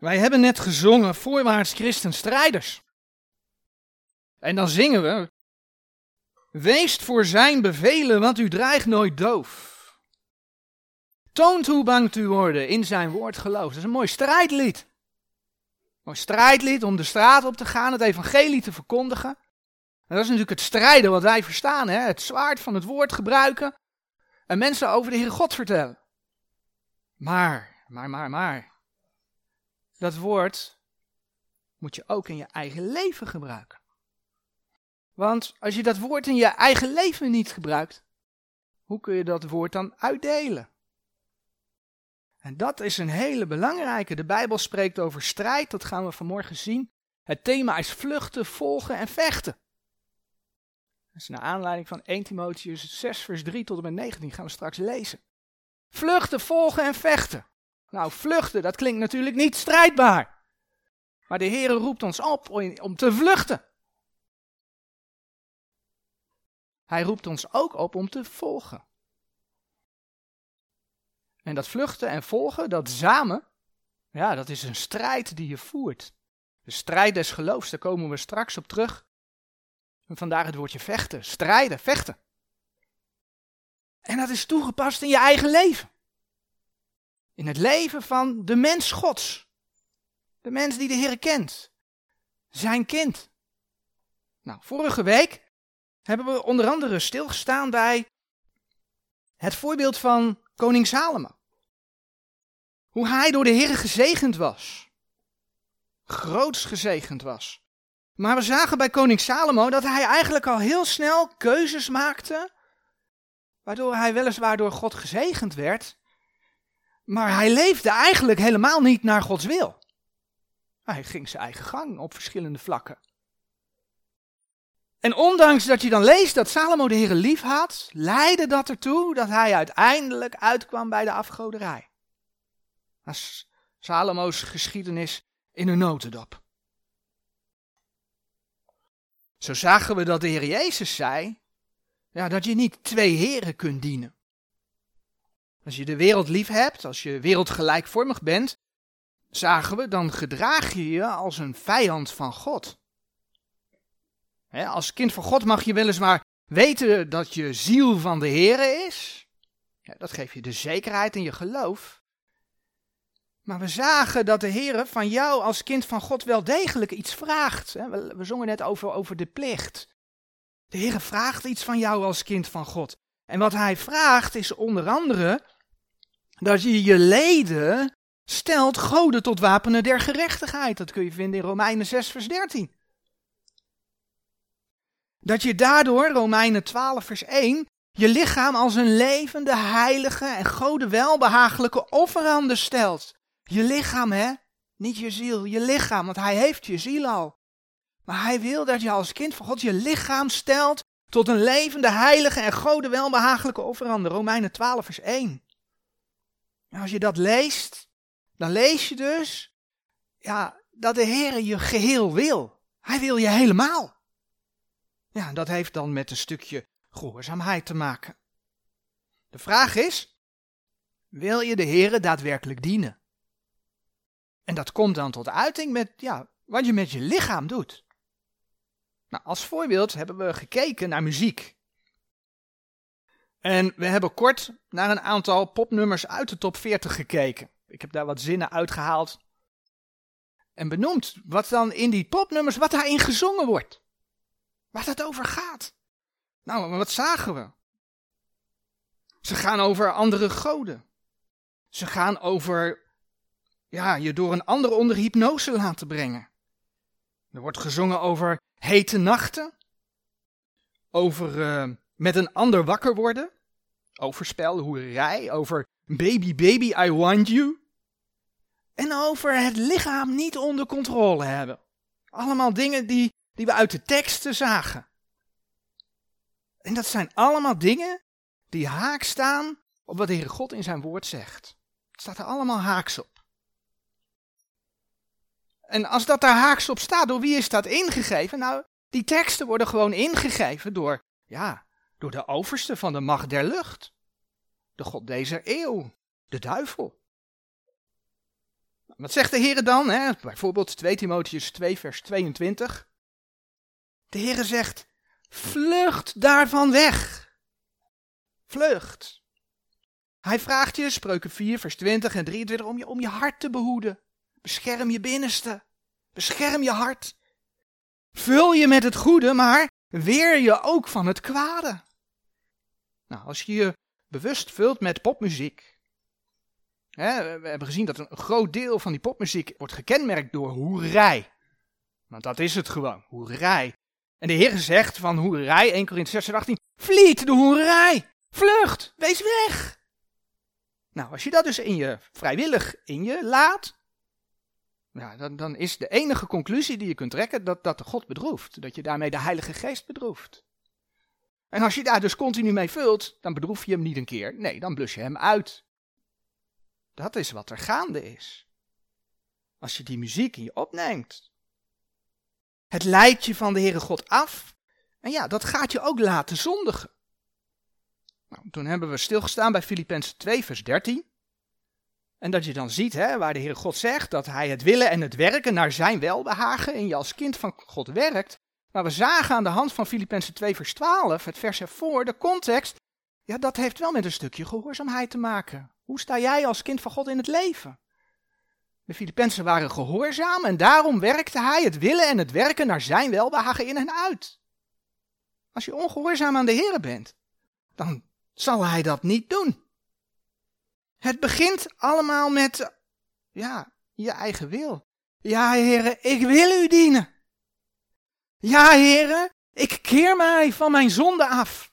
Wij hebben net gezongen voorwaarts christen strijders. En dan zingen we, weest voor zijn bevelen, want u dreigt nooit doof. Toont hoe bang u worden in zijn woord geloof. Dat is een mooi strijdlied. Mooi strijdlied om de straat op te gaan, het evangelie te verkondigen. En dat is natuurlijk het strijden wat wij verstaan, hè? het zwaard van het woord gebruiken en mensen over de Heere God vertellen. Maar, maar, maar, maar, dat woord moet je ook in je eigen leven gebruiken. Want als je dat woord in je eigen leven niet gebruikt, hoe kun je dat woord dan uitdelen? En dat is een hele belangrijke. De Bijbel spreekt over strijd, dat gaan we vanmorgen zien. Het thema is vluchten, volgen en vechten. Dat is naar aanleiding van 1 Timotheus 6 vers 3 tot en met 19 gaan we straks lezen. Vluchten, volgen en vechten. Nou, vluchten, dat klinkt natuurlijk niet strijdbaar. Maar de Heer roept ons op om te vluchten. Hij roept ons ook op om te volgen. En dat vluchten en volgen, dat samen, ja, dat is een strijd die je voert. De strijd des geloofs, daar komen we straks op terug. En vandaar het woordje vechten, strijden, vechten. En dat is toegepast in je eigen leven. In het leven van de mens Gods. De mens die de Heer kent. Zijn kind. Nou, vorige week hebben we onder andere stilgestaan bij het voorbeeld van koning Salomo. Hoe hij door de Heer gezegend was. Groots gezegend was. Maar we zagen bij koning Salomo dat hij eigenlijk al heel snel keuzes maakte, waardoor hij weliswaar door God gezegend werd, maar hij leefde eigenlijk helemaal niet naar Gods wil. Hij ging zijn eigen gang op verschillende vlakken. En ondanks dat je dan leest dat Salomo de Heer lief had, leidde dat ertoe dat hij uiteindelijk uitkwam bij de afgoderij. Dat is Salomo's geschiedenis in een notendop. Zo zagen we dat de Heer Jezus zei, ja, dat je niet twee heren kunt dienen. Als je de wereld lief hebt, als je wereldgelijkvormig bent, zagen we, dan gedraag je je als een vijand van God. als kind van God mag je weliswaar weten dat je ziel van de Heer is. Ja, dat geeft je de zekerheid in je geloof. Maar we zagen dat de Heer van jou als kind van God wel degelijk iets vraagt. We, zongen net over, over de plicht. De Heer vraagt iets van jou als kind van God. En wat hij vraagt is onder andere dat je je leden stelt goden tot wapenen der gerechtigheid. Dat kun je vinden in Romeinen 6 vers 13. Dat je daardoor, Romeinen 12 vers 1, je lichaam als een levende, heilige en gode welbehagelijke offerande stelt. Je lichaam, hè? Niet je ziel, je lichaam, want hij heeft je ziel al. Maar hij wil dat je als kind van God je lichaam stelt tot een levende, heilige en gode welbehagelijke offerande. Romeinen 12 vers 1. Als je dat leest, dan lees je dus ja, dat de Heer je geheel wil. Hij wil je helemaal. Ja, dat heeft dan met een stukje gehoorzaamheid te maken. De vraag is, wil je de Heer daadwerkelijk dienen? En dat komt dan tot uiting met ja, wat je met je lichaam doet. Nou, als voorbeeld hebben we gekeken naar muziek. En we hebben kort naar een aantal popnummers uit de top 40 gekeken. Ik heb daar wat zinnen uitgehaald. En benoemd wat dan in die popnummers, wat daarin gezongen wordt. Waar het over gaat. Nou, wat zagen we? Ze gaan over andere goden. Ze gaan over ja, je door een ander onder hypnose laten brengen. Er wordt gezongen over hete nachten, over uh, met een ander wakker worden, over spel, hoerij, over baby, baby, I want you. En over het lichaam niet onder controle hebben. Allemaal dingen die, die we uit de teksten zagen. En dat zijn allemaal dingen die haak staan op wat de Heere God in zijn woord zegt. Het staat er allemaal haaks op. En als dat daar haaks op staat, door wie is dat ingegeven? Nou, die teksten worden gewoon ingegeven door, ja, door de overste van de macht der lucht. De god deze eeuw, de duivel. Wat zegt de Heer dan? Hè? Bijvoorbeeld 2 Timotheus 2 vers 22. De Heer zegt, vlucht daarvan weg. Vlucht. Hij vraagt je, spreuken 4 vers 20 en 23, om je, om je hart te behoeden. Bescherm je binnenste. Bescherm je hart. Vul je met het goede, maar weer je ook van het kwade. Nou, als je je bewust vult met popmuziek. Hè, we hebben gezien dat een groot deel van die popmuziek wordt gekenmerkt door hoerij. Want dat is het gewoon, hoerij. En de Heer zegt van hoerij, 1 Corinthië 6 18, vliet de hoerij, vlucht, wees weg. Nou, als je dat dus in je vrijwillig in je laat, dan, dan is de enige conclusie die je kunt trekken dat, dat de God bedroeft. Dat je daarmee de Heilige Geest bedroeft. En als je daar dus continu mee vult, dan bedroef je hem niet een keer. Nee, dan blus je hem uit. Dat is wat er gaande is. Als je die muziek in je opneemt. Het leidt je van de Heere God af. En ja, dat gaat je ook laten zondigen. Nou, toen hebben we stilgestaan bij Filippenzen 2, vers 13. En dat je dan ziet hè, waar de Heere God zegt dat hij het willen en het werken naar zijn welbehagen in je als kind van God werkt. Maar we zagen aan de hand van Filippenzen 2 vers 12, het vers ervoor, de context, ja dat heeft wel met een stukje gehoorzaamheid te maken. Hoe sta jij als kind van God in het leven? De Filippenzen waren gehoorzaam en daarom werkte hij het willen en het werken naar zijn welbehagen in en uit. Als je ongehoorzaam aan de Heer bent, dan zal hij dat niet doen. Het begint allemaal met, ja, je eigen wil. Ja, heren, ik wil u dienen. Ja, heren, ik keer mij van mijn zonde af.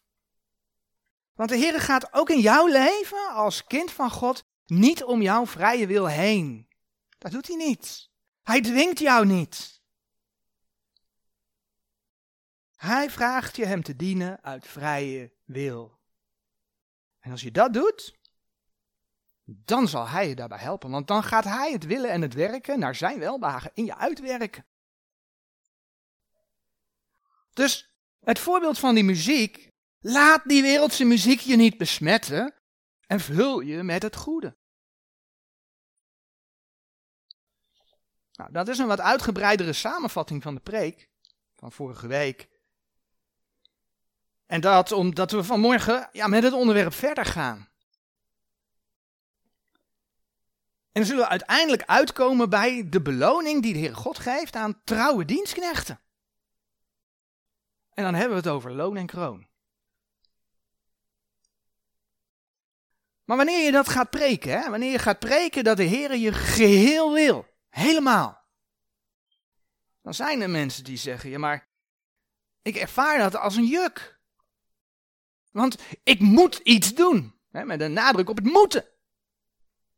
Want de Heere gaat ook in jouw leven als kind van God niet om jouw vrije wil heen. Dat doet hij niet. Hij dwingt jou niet. Hij vraagt je hem te dienen uit vrije wil. En als je dat doet, dan zal hij je daarbij helpen. Want dan gaat hij het willen en het werken naar zijn welbehagen in je uitwerken. Dus het voorbeeld van die muziek, laat die wereldse muziek je niet besmetten en vul je met het goede. Nou, dat is een wat uitgebreidere samenvatting van de preek van vorige week. En dat omdat we vanmorgen ja, met het onderwerp verder gaan. En dan zullen we uiteindelijk uitkomen bij de beloning die de Heer God geeft aan trouwe dienstknechten. En dan hebben we het over loon en kroon. Maar wanneer je dat gaat preken, hè, wanneer je gaat preken dat de Heer je geheel wil, helemaal, dan zijn er mensen die zeggen, ja maar ik ervaar dat als een juk. Want ik moet iets doen, hè, met een nadruk op het moeten.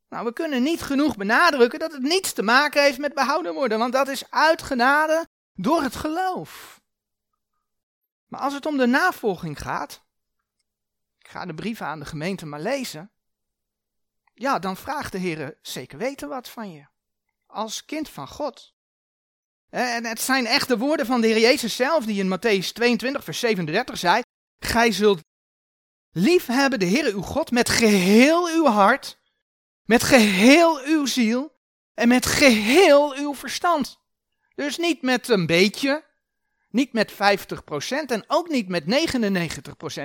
Nou, we kunnen niet genoeg benadrukken dat het niets te maken heeft met behouden worden, want dat is uitgenade door het geloof. Maar als het om de navolging gaat, ik ga de brieven aan de gemeente maar lezen, ja, dan vraagt de Heer zeker weten wat van je, als kind van God. En het zijn echte woorden van de Heer Jezus zelf, die in Matthäus 22, vers 37 zei, Gij zult liefhebben de Heer uw God met geheel uw hart, met geheel uw ziel en met geheel uw verstand. Dus niet met een beetje, niet met 50% en ook niet met 99%.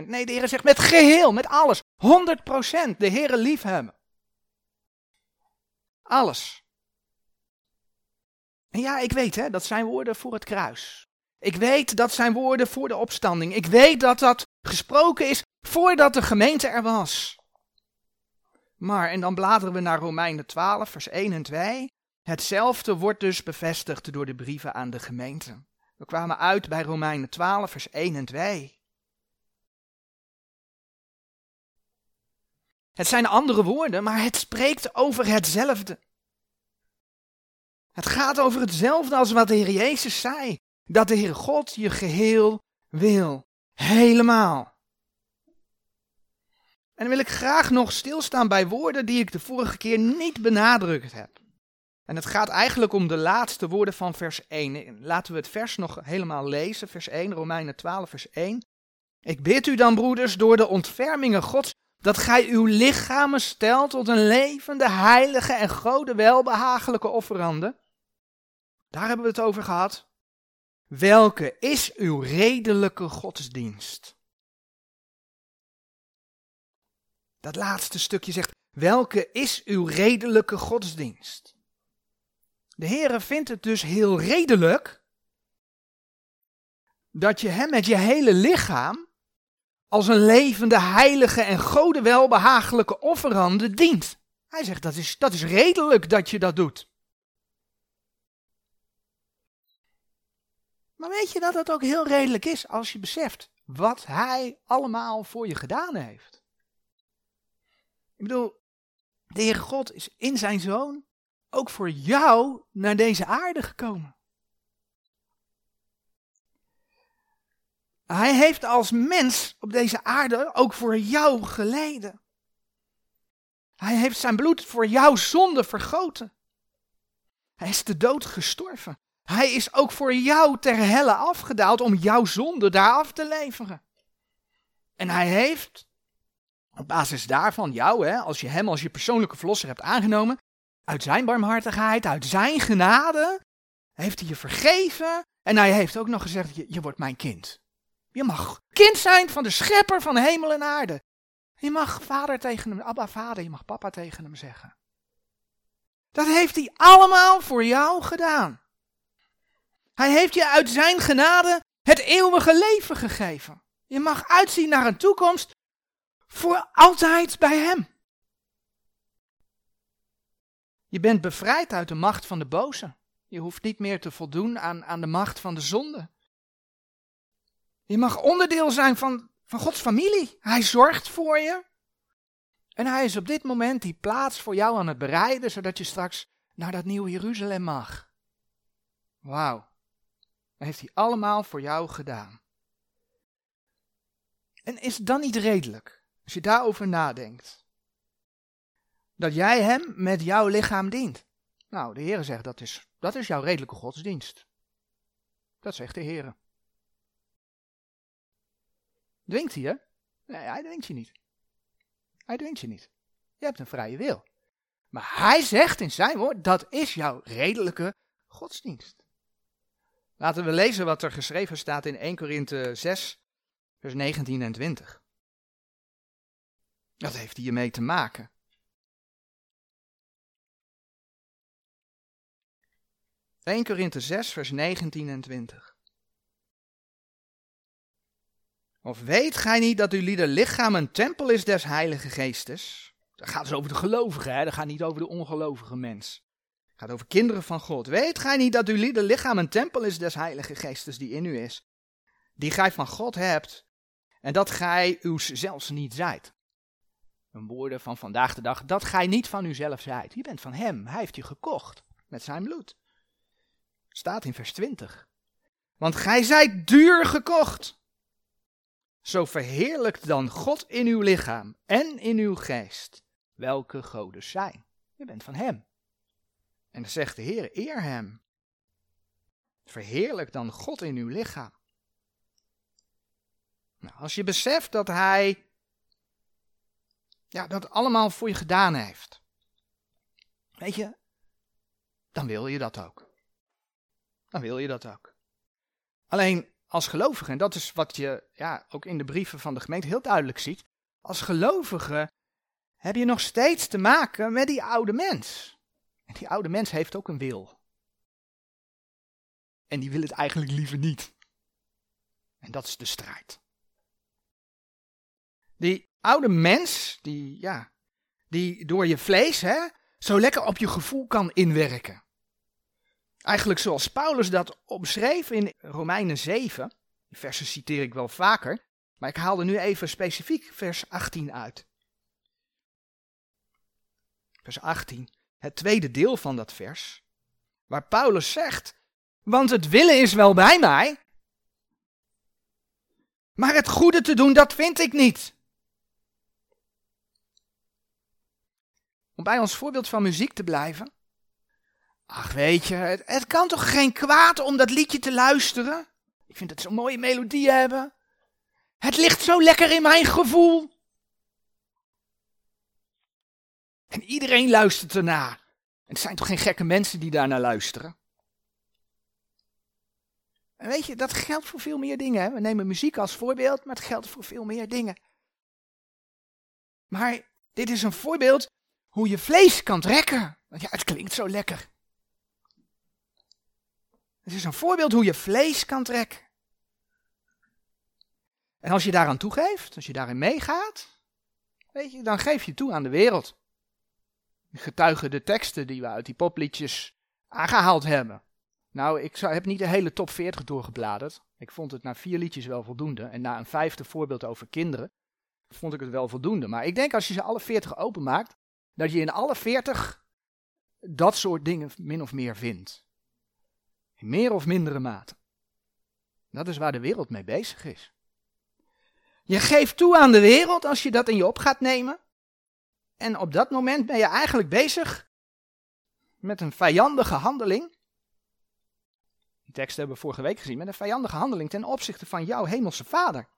Nee, de Heer zegt met geheel, met alles. 100% de Heer liefhebben. Alles. En ja, ik weet hè, dat zijn woorden voor het kruis. Ik weet dat zijn woorden voor de opstanding. Ik weet dat dat gesproken is voordat de gemeente er was. Maar, en dan bladeren we naar Romeinen 12, vers 1 en 2. Hetzelfde wordt dus bevestigd door de brieven aan de gemeente. We kwamen uit bij Romeinen 12, vers 1 en 2. Het zijn andere woorden, maar het spreekt over hetzelfde. Het gaat over hetzelfde als wat de Heer Jezus zei. Dat de Heer God je geheel wil. Helemaal. En dan wil ik graag nog stilstaan bij woorden die ik de vorige keer niet benadrukt heb. En het gaat eigenlijk om de laatste woorden van vers 1. Laten we het vers nog helemaal lezen. Vers 1, Romeinen 12, vers 1. Ik bid u dan, broeders, door de ontfermingen Gods, dat gij uw lichamen stelt tot een levende, heilige en gode welbehagelijke offerande. Daar hebben we het over gehad. Welke is uw redelijke godsdienst? Dat laatste stukje zegt, welke is uw redelijke godsdienst? De Heere vindt het dus heel redelijk dat je hem met je hele lichaam als een levende, heilige en gode welbehagelijke offerande dient. Hij zegt dat is, dat is redelijk dat je dat doet. Maar weet je dat het ook heel redelijk is als je beseft wat hij allemaal voor je gedaan heeft? Ik bedoel, de Heer God is in zijn zoon ook voor jou naar deze aarde gekomen. Hij heeft als mens op deze aarde ook voor jou geleden. Hij heeft zijn bloed voor jouw zonde vergoten. Hij is de dood gestorven. Hij is ook voor jou ter helle afgedaald om jouw zonde daar af te leveren. En hij heeft, op basis daarvan, jou, hè, als je hem als je persoonlijke verlosser hebt aangenomen, uit zijn barmhartigheid, uit zijn genade, heeft hij je vergeven. En hij heeft ook nog gezegd, je, je wordt mijn kind. Je mag kind zijn van de schepper van hemel en aarde. Je mag vader tegen hem, Abba vader, je mag papa tegen hem zeggen. Dat heeft hij allemaal voor jou gedaan. Hij heeft je uit zijn genade het eeuwige leven gegeven. Je mag uitzien naar een toekomst voor altijd bij hem. Je bent bevrijd uit de macht van de boze. Je hoeft niet meer te voldoen aan, aan de macht van de zonde. Je mag onderdeel zijn van, van Gods familie. Hij zorgt voor je. En hij is op dit moment die plaats voor jou aan het bereiden, zodat je straks naar dat nieuwe Jeruzalem mag. Wauw. Dat heeft hij allemaal voor jou gedaan. En is het dan niet redelijk, als je daarover nadenkt, dat jij hem met jouw lichaam dient? Nou, de Heer zegt dat is, dat is jouw redelijke godsdienst. Dat zegt de Heer. Dwingt hij je? Nee, hij dwingt je niet. Hij dwingt je niet. Je hebt een vrije wil. Maar hij zegt in zijn woord, dat is jouw redelijke godsdienst. Laten we lezen wat er geschreven staat in 1 Korinthe 6, vers 19 en 20. Dat heeft hiermee te maken. ...1 Korinthe 6, vers 19 en 20. Of weet gij niet dat uw lieder lichaam een tempel is des heilige geestes? Dat gaat dus over de gelovigen, hè? dat gaat niet over de ongelovige mens. Het gaat over kinderen van God. Weet gij niet dat uw lieder lichaam een tempel is des heilige geestes die in u is? Die gij van God hebt en dat gij uw zelfs niet zijt. Een woorden van vandaag de dag, dat gij niet van uzelf zijt. Je bent van hem, hij heeft je gekocht met zijn bloed. Staat in vers 20. Want gij zijt duur gekocht. Zo verheerlijkt dan God in uw lichaam en in uw geest, welke goden zijn. Je bent van Hem. En dan zegt de Heer, eer Hem. Verheerlijk dan God in uw lichaam. Nou, als je beseft dat Hij ja, dat allemaal voor je gedaan heeft, weet je, dan wil je dat ook. Dan wil je dat ook. Alleen als gelovige, en dat is wat je ja, ook in de brieven van de gemeente heel duidelijk ziet, als gelovige heb je nog steeds te maken met die oude mens. En die oude mens heeft ook een wil. En die wil het eigenlijk liever niet. En dat is de strijd. Die oude mens, die, ja, die door je vlees hè, zo lekker op je gevoel kan inwerken. Eigenlijk zoals Paulus dat omschreef in Romeinen 7. Die versen citeer ik wel vaker, maar ik haal er nu even specifiek vers 18 uit. Vers 18, het tweede deel van dat vers, waar Paulus zegt, want het willen is wel bij mij, maar het goede te doen, dat vind ik niet. Om bij ons voorbeeld van muziek te blijven. Ach, weet je, het, het kan toch geen kwaad om dat liedje te luisteren? Ik vind het zo'n mooie melodie hebben. Het ligt zo lekker in mijn gevoel. En iedereen luistert ernaar. En het zijn toch geen gekke mensen die daarnaar luisteren? En weet je, dat geldt voor veel meer dingen. Hè? We nemen muziek als voorbeeld, maar het geldt voor veel meer dingen. Maar dit is een voorbeeld hoe je vlees kan trekken. Want ja, het klinkt zo lekker. Het is een voorbeeld hoe je vlees kan trekken. En als je daaraan toegeeft, als je daarin meegaat, weet je, dan geef je toe aan de wereld. Getuigen de teksten die we uit die popliedjes aangehaald hebben. Nou, ik heb niet de hele top 40 doorgebladerd. Ik vond het na vier liedjes wel voldoende. En na een vijfde voorbeeld over kinderen, vond ik het wel voldoende. Maar ik denk als je ze alle 40 openmaakt, dat je in alle 40 dat soort dingen min of meer vindt. In meer of mindere mate. Dat is waar de wereld mee bezig is. Je geeft toe aan de wereld als je dat in je op gaat nemen. En op dat moment ben je eigenlijk bezig met een vijandige handeling. Die tekst hebben we vorige week gezien. Met een vijandige handeling ten opzichte van jouw hemelse vader.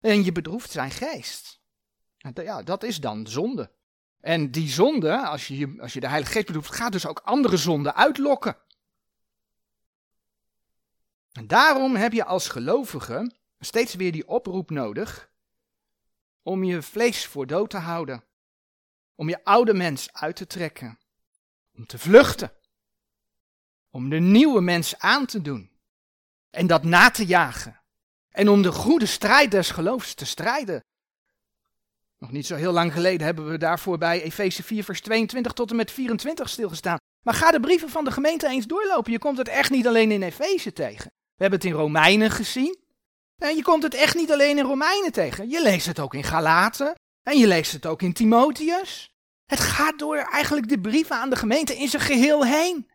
En je bedroeft zijn geest. Ja, dat is dan zonde. En die zonde, als je, als je de Heilige Geest bedroeft, gaat dus ook andere zonden uitlokken. En daarom heb je als gelovige steeds weer die oproep nodig om je vlees voor dood te houden. Om je oude mens uit te trekken. Om te vluchten. Om de nieuwe mens aan te doen. En dat na te jagen. En om de goede strijd des geloofs te strijden. Nog niet zo heel lang geleden hebben we daarvoor bij Efeze 4 vers 22 tot en met 24 stilgestaan. Maar ga de brieven van de gemeente eens doorlopen. Je komt het echt niet alleen in Efeze tegen. We hebben het in Romeinen gezien. En je komt het echt niet alleen in Romeinen tegen. Je leest het ook in Galaten. En je leest het ook in Timotheus. Het gaat door eigenlijk de brieven aan de gemeente in zijn geheel heen.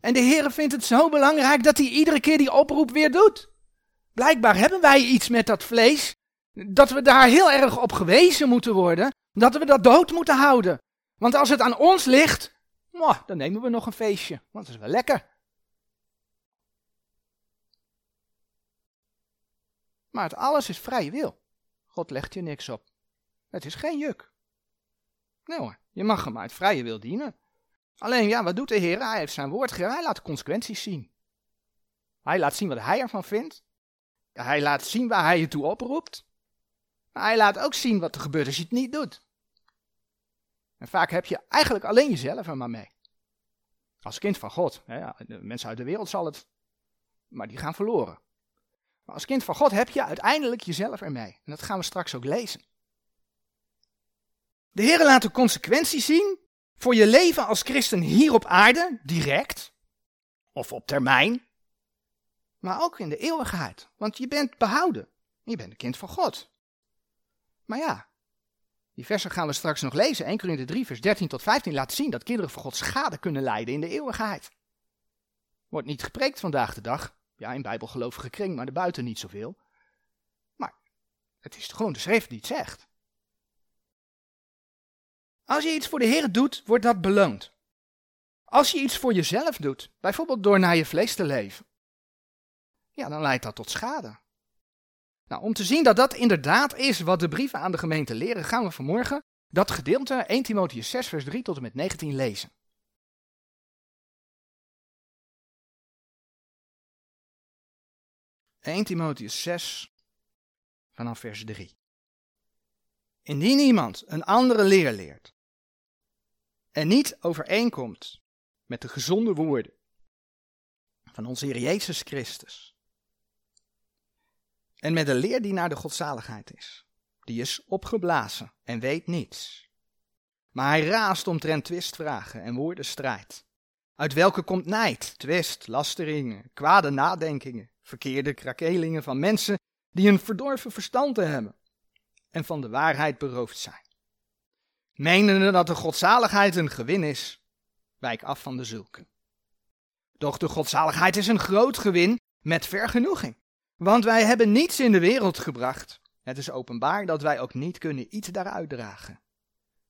En de Heer vindt het zo belangrijk dat hij iedere keer die oproep weer doet. Blijkbaar hebben wij iets met dat vlees, dat we daar heel erg op gewezen moeten worden, dat we dat dood moeten houden. Want als het aan ons ligt, dan nemen we nog een feestje, want dat is wel lekker. Maar het alles is vrije wil. God legt je niks op. Het is geen juk. Nee hoor, je mag hem uit vrije wil dienen. Alleen ja, wat doet de Heer? Hij heeft zijn woord. Hij laat consequenties zien. Hij laat zien wat hij ervan vindt. Hij laat zien waar hij je toe oproept. Hij laat ook zien wat er gebeurt als je het niet doet. En vaak heb je eigenlijk alleen jezelf er maar mee. Als kind van God. De mensen uit de wereld zal het. Maar die gaan verloren. Maar als kind van God heb je uiteindelijk jezelf ermee. En dat gaan we straks ook lezen. De Heer laat de consequenties zien voor je leven als christen hier op aarde, direct, of op termijn, maar ook in de eeuwigheid. Want je bent behouden. Je bent een kind van God. Maar ja, die versen gaan we straks nog lezen. 1 Korinther 3, vers 13 tot 15 laat zien dat kinderen van God schade kunnen lijden in de eeuwigheid. Wordt niet gepreekt vandaag de dag. Ja, in bijbelgelovige kring, maar buiten niet zoveel. Maar het is gewoon de schrift die het zegt. Als je iets voor de Heer doet, wordt dat beloond. Als je iets voor jezelf doet, bijvoorbeeld door naar je vlees te leven, ja, dan leidt dat tot schade. Nou, om te zien dat dat inderdaad is wat de brieven aan de gemeente leren, gaan we vanmorgen dat gedeelte 1 Timotheus 6 vers 3 tot en met 19 lezen. 1 Timotheus 6 vanaf vers 3. Indien iemand een andere leer leert en niet overeenkomt met de gezonde woorden van onze Heer Jezus Christus en met de leer die naar de godzaligheid is, die is opgeblazen en weet niets. Maar hij raast omtrent twistvragen en woordenstrijd, uit welke komt nijd, twist, lasteringen, kwade nadenkingen, verkeerde krakelingen van mensen die een verdorven verstand hebben en van de waarheid beroofd zijn. Menende dat de godzaligheid een gewin is, wijk af van de zulken. Doch de godzaligheid is een groot gewin met vergenoeging. Want wij hebben niets in de wereld gebracht. Het is openbaar dat wij ook niet kunnen iets daaruit dragen.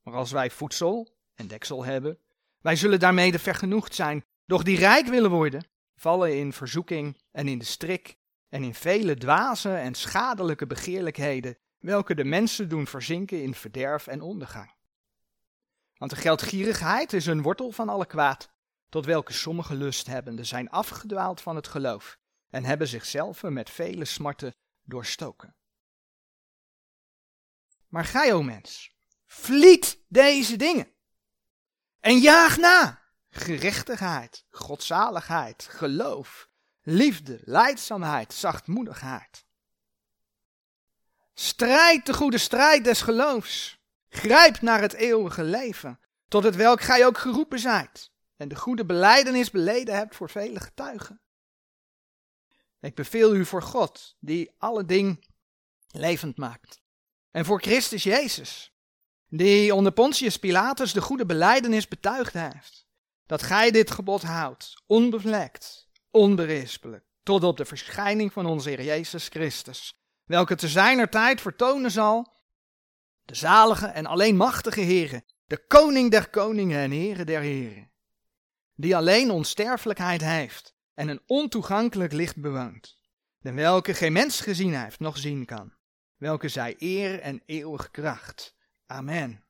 Maar als wij voedsel en deksel hebben, wij zullen daarmee vergenoegd zijn. Doch die rijk willen worden, vallen in verzoeking en in de strik en in vele dwaze en schadelijke begeerlijkheden, welke de mensen doen verzinken in verderf en ondergang. Want de geldgierigheid is een wortel van alle kwaad, tot welke sommige lusthebbenden zijn afgedwaald van het geloof en hebben zichzelf met vele smarten doorstoken. Maar gij, o mens, vliet deze dingen en jaag na gerechtigheid, godzaligheid, geloof, liefde, leidzaamheid, zachtmoedigheid. Strijd de goede strijd des geloofs. Grijp naar het eeuwige leven, tot het welk gij ook geroepen zijt, en de goede beleidenis beleden hebt voor vele getuigen. Ik beveel u voor God, die alle ding levend maakt, en voor Christus Jezus, die onder Pontius Pilatus de goede beleidenis betuigd heeft, dat gij dit gebod houdt, onbevlekt, onberispelijk, tot op de verschijning van onze Heer Jezus Christus, welke te zijner tijd vertonen zal, de zalige en alleen machtige Heere, de koning der koningen en Heere der heren, die alleen onsterfelijkheid heeft en een ontoegankelijk licht bewoont, de welke geen mens gezien heeft, nog zien kan, welke zij eer en eeuwige kracht. Amen.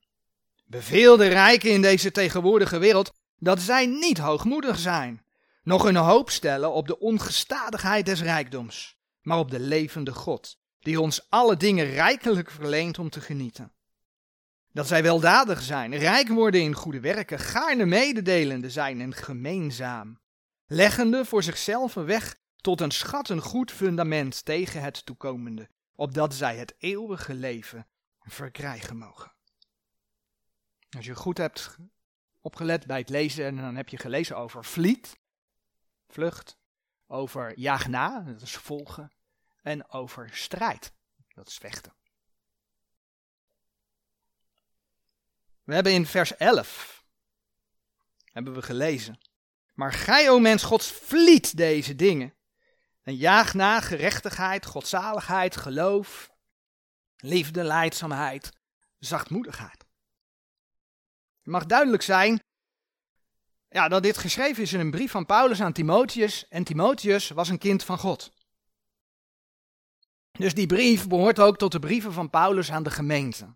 Beveel de rijken in deze tegenwoordige wereld dat zij niet hoogmoedig zijn, nog hun hoop stellen op de ongestadigheid des rijkdoms, maar op de levende God, die ons alle dingen rijkelijk verleent om te genieten. Dat zij weldadig zijn, rijk worden in goede werken, gaarne mededelende zijn en gemeenzaam, leggende voor zichzelf een weg tot een schat een goed fundament tegen het toekomende, opdat zij het eeuwige leven verkrijgen mogen. Als je goed hebt opgelet bij het lezen en dan heb je gelezen over vliet, vlucht, over jaag na, dat is volgen, en over strijd, dat is vechten. We hebben in vers 11, hebben we gelezen, maar gij, o mens Gods, vliet deze dingen en jaag na gerechtigheid, godzaligheid, geloof, liefde, leidzaamheid, zachtmoedigheid. Het mag duidelijk zijn ja, dat dit geschreven is in een brief van Paulus aan Timotheus. En Timotheus was een kind van God. Dus die brief behoort ook tot de brieven van Paulus aan de gemeente.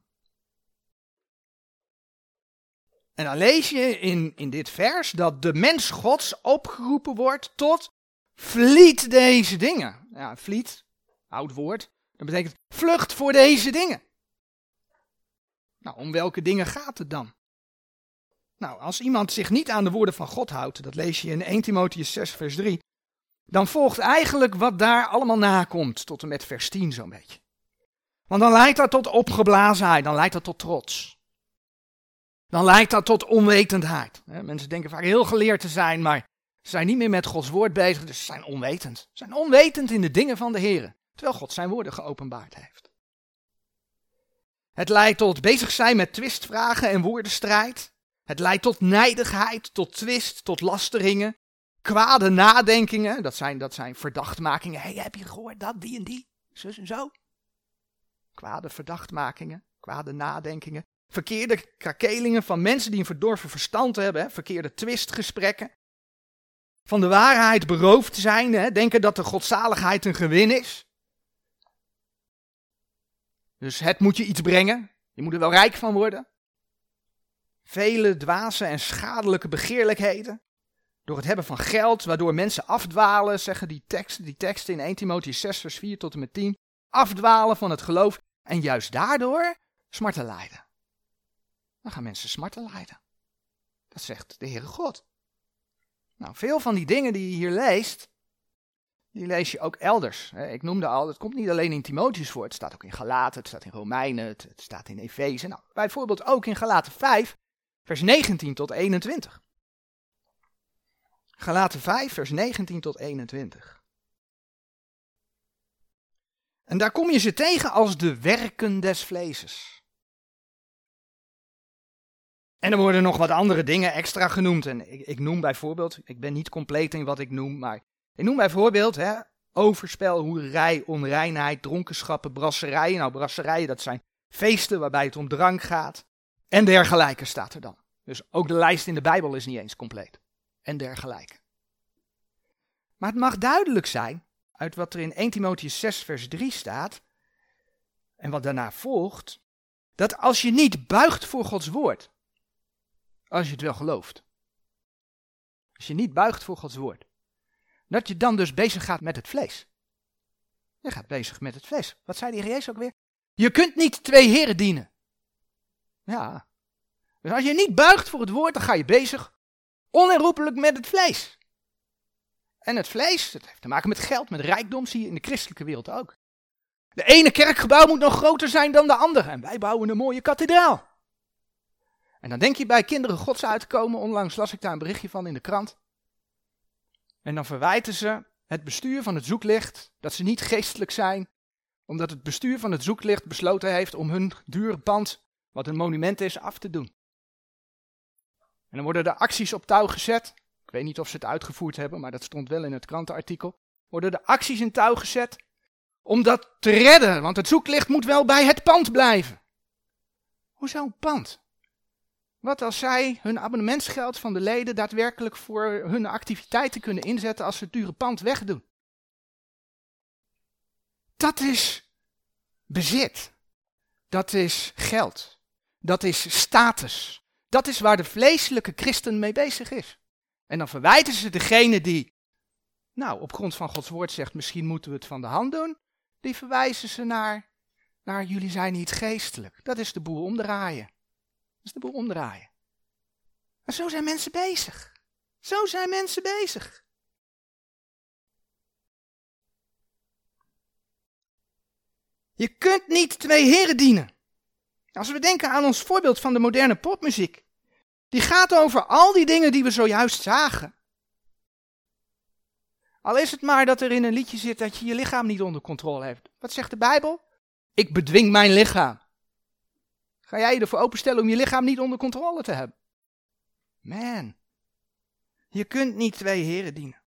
En dan lees je in, in dit vers dat de mens Gods opgeroepen wordt tot vliet deze dingen. Ja, vliet, oud woord, dat betekent vlucht voor deze dingen. Nou, om welke dingen gaat het dan? Nou, als iemand zich niet aan de woorden van God houdt, dat lees je in 1 Timotheus 6, vers 3, dan volgt eigenlijk wat daar allemaal nakomt, tot en met vers 10 zo'n beetje. Want dan leidt dat tot opgeblazenheid, dan leidt dat tot trots. Dan leidt dat tot onwetendheid. Mensen denken vaak heel geleerd te zijn, maar ze zijn niet meer met Gods woord bezig, dus ze zijn onwetend. Ze zijn onwetend in de dingen van de Heer, terwijl God zijn woorden geopenbaard heeft. Het leidt tot bezig zijn met twistvragen en woordenstrijd. Het leidt tot nijdigheid, tot twist, tot lasteringen, kwade nadenkingen. Dat zijn, dat zijn verdachtmakingen. hey, heb je gehoord dat, die en die, zus en zo? Kwade verdachtmakingen, kwade nadenkingen. Verkeerde krakelingen van mensen die een verdorven verstand hebben. Hè? Verkeerde twistgesprekken. Van de waarheid beroofd zijn. Hè? Denken dat de godzaligheid een gewin is. Dus het moet je iets brengen. Je moet er wel rijk van worden vele dwaze en schadelijke begeerlijkheden. Door het hebben van geld, waardoor mensen afdwalen, zeggen die teksten, die teksten in 1 Timotheüs 6, vers 4 tot en met 10. Afdwalen van het geloof en juist daardoor smarten lijden. Dan gaan mensen smarten lijden. Dat zegt de Heere God. Nou, veel van die dingen die je hier leest, die lees je ook elders. Ik noemde al, het komt niet alleen in Timotheus voor, het staat ook in Galaten, het staat in Romeinen, het staat in Efeze. Nou, bijvoorbeeld ook in Galaten 5 vers 19 tot 21. Galaten 5, vers 19 tot 21. En daar kom je ze tegen als de werken des vleeses. En er worden nog wat andere dingen extra genoemd. En ik, ik, noem bijvoorbeeld, ik ben niet compleet in wat ik noem, maar ik noem bijvoorbeeld hè, overspel, hoerij, onreinheid, dronkenschappen, brasserijen. Nou, brasserijen, dat zijn feesten waarbij het om drank gaat. En dergelijke staat er dan. Dus ook de lijst in de Bijbel is niet eens compleet. En dergelijke. Maar het mag duidelijk zijn, uit wat er in 1 Timotheus 6 vers 3 staat, en wat daarna volgt, dat als je niet buigt voor Gods woord, als je het wel gelooft. Als je niet buigt voor Gods woord. Dat je dan dus bezig gaat met het vlees. Je gaat bezig met het vlees. Wat zei de Heer Jezus ook weer? Je kunt niet twee heren dienen. Ja. Dus als je niet buigt voor het woord, dan ga je bezig onherroepelijk met het vlees. En het vlees, dat heeft te maken met geld, met rijkdom, zie je in de christelijke wereld ook. De ene kerkgebouw moet nog groter zijn dan de andere. En wij bouwen een mooie kathedraal. En dan denk je bij kinderen gods uit te komen. Onlangs las ik daar een berichtje van in de krant. En dan verwijten ze het bestuur van het zoeklicht dat ze niet geestelijk zijn. Omdat het bestuur van het zoeklicht besloten heeft om hun dure pand, wat een monument is, af te doen. En dan worden er acties op touw gezet. Ik weet niet of ze het uitgevoerd hebben, maar dat stond wel in het krantenartikel. Worden er acties in touw gezet om dat te redden, want het zoeklicht moet wel bij het pand blijven. Hoezo een pand? Wat als zij hun abonnementsgeld van de leden daadwerkelijk voor hun activiteiten kunnen inzetten als ze het dure pand wegdoen? Dat is bezit. Dat is geld. Dat is status. Dat is waar de vleeselijke christen mee bezig is. En dan verwijten ze degene die, nou, op grond van Gods woord zegt, misschien moeten we het van de hand doen. Die verwijzen ze naar, naar jullie zijn niet geestelijk. Dat is de boel omdraaien. Dat is de boel omdraaien. En zo zijn mensen bezig. Zo zijn mensen bezig. Je kunt niet twee heren dienen. Als we denken aan ons voorbeeld van de moderne popmuziek, die gaat over al die dingen die we zojuist zagen. Al is het maar dat er in een liedje zit dat je je lichaam niet onder controle hebt. Wat zegt de Bijbel? Ik bedwing mijn lichaam. Ga jij je ervoor openstellen om je lichaam niet onder controle te hebben? Man, je kunt niet twee heren dienen.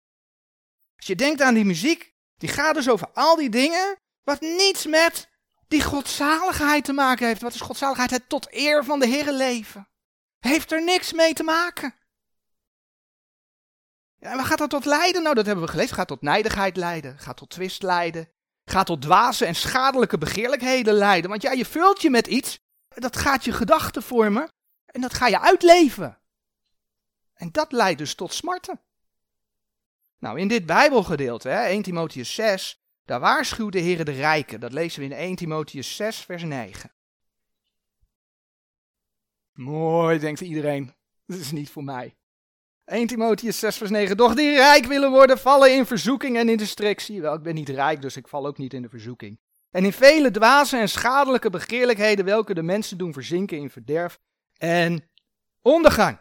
Als je denkt aan die muziek, die gaat dus over al die dingen wat niets met die godzaligheid te maken heeft. Wat is godzaligheid? Het tot eer van de Heer leven. Heeft er niks mee te maken. Ja, en gaat dat tot leiden? Nou, dat hebben we gelezen. Gaat tot nijdigheid leiden. Gaat tot twist leiden. Gaat tot dwaze en schadelijke begeerlijkheden leiden. Want ja, je vult je met iets. Dat gaat je gedachten vormen. En dat ga je uitleven. En dat leidt dus tot smarten. Nou, in dit Bijbelgedeelte, hè, 1 Timotheus 6, daar waarschuwt de Heer de rijken. Dat lezen we in 1 Timotheus 6, vers 9. Mooi, denkt iedereen. Dat is niet voor mij. 1 Timotheus 6 vers 9. Doch die rijk willen worden, vallen in verzoeking en in de strik. Zie je wel, ik ben niet rijk, dus ik val ook niet in de verzoeking. En in vele dwaze en schadelijke begeerlijkheden, welke de mensen doen verzinken in verderf en ondergang.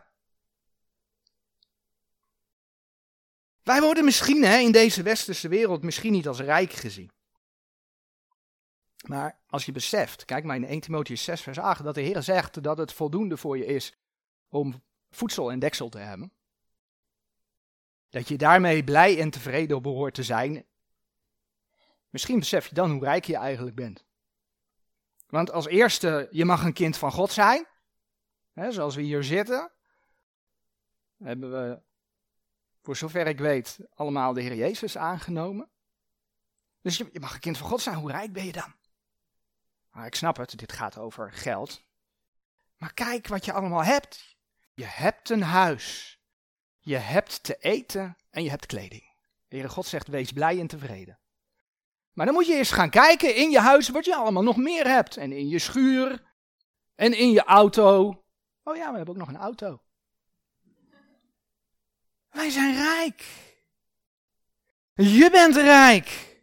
Wij worden misschien hè, in deze westerse wereld misschien niet als rijk gezien. Maar als je beseft, kijk maar in 1 Timotheus 6 vers 8, dat de Heer zegt dat het voldoende voor je is om voedsel en deksel te hebben. Dat je daarmee blij en tevreden behoort te zijn. Misschien besef je dan hoe rijk je eigenlijk bent. Want als eerste, je mag een kind van God zijn. Hè, zoals we hier zitten. Hebben we, voor zover ik weet, allemaal de Heer Jezus aangenomen. Dus je, je mag een kind van God zijn. Hoe rijk ben je dan? Nou, ik snap het, dit gaat over geld. Maar kijk wat je allemaal hebt. Je hebt een huis. Je hebt te eten en je hebt kleding. De Heere God zegt, wees blij en tevreden. Maar dan moet je eens gaan kijken in je huis wat je allemaal nog meer hebt. En in je schuur. En in je auto. Oh ja, we hebben ook nog een auto. Wij zijn rijk. Je bent rijk.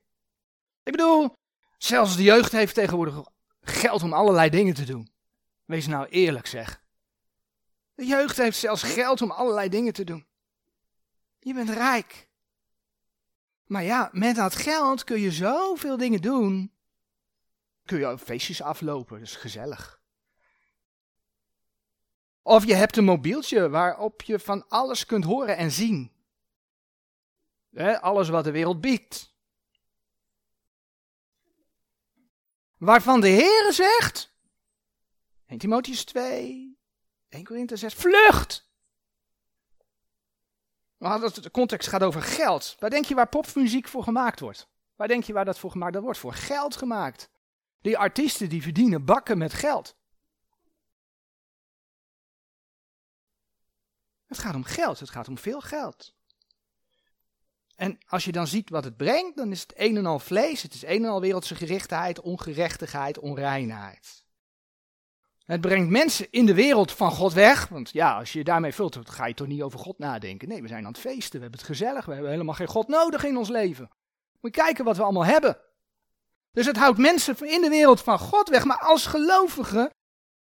Ik bedoel, zelfs de jeugd heeft tegenwoordig geld om allerlei dingen te doen. Wees nou eerlijk zeg. De jeugd heeft zelfs geld om allerlei dingen te doen. Je bent rijk. Maar ja, met dat geld kun je zoveel dingen doen. Kun je feestjes aflopen, dat is gezellig. Of je hebt een mobieltje waarop je van alles kunt horen en zien. alles wat de wereld biedt. Waarvan de Heere zegt, 1 Timotheus 2, 1 Korinther 6, vlucht! Maar de context gaat over geld. Waar denk je waar popmuziek voor gemaakt wordt? Waar denk je waar dat voor gemaakt? Dat wordt voor geld gemaakt. Die artiesten die verdienen bakken met geld. Het gaat om geld, het gaat om veel geld. En als je dan ziet wat het brengt, dan is het een en al vlees, het is een en al wereldse gerichtheid, ongerechtigheid, onreinheid. Het brengt mensen in de wereld van God weg, want ja, als je je daarmee vult, dan ga je toch niet over God nadenken. Nee, we zijn aan het feesten, we hebben het gezellig, we hebben helemaal geen God nodig in ons leven. Moet je kijken wat we allemaal hebben. Dus het houdt mensen in de wereld van God weg, maar als gelovige,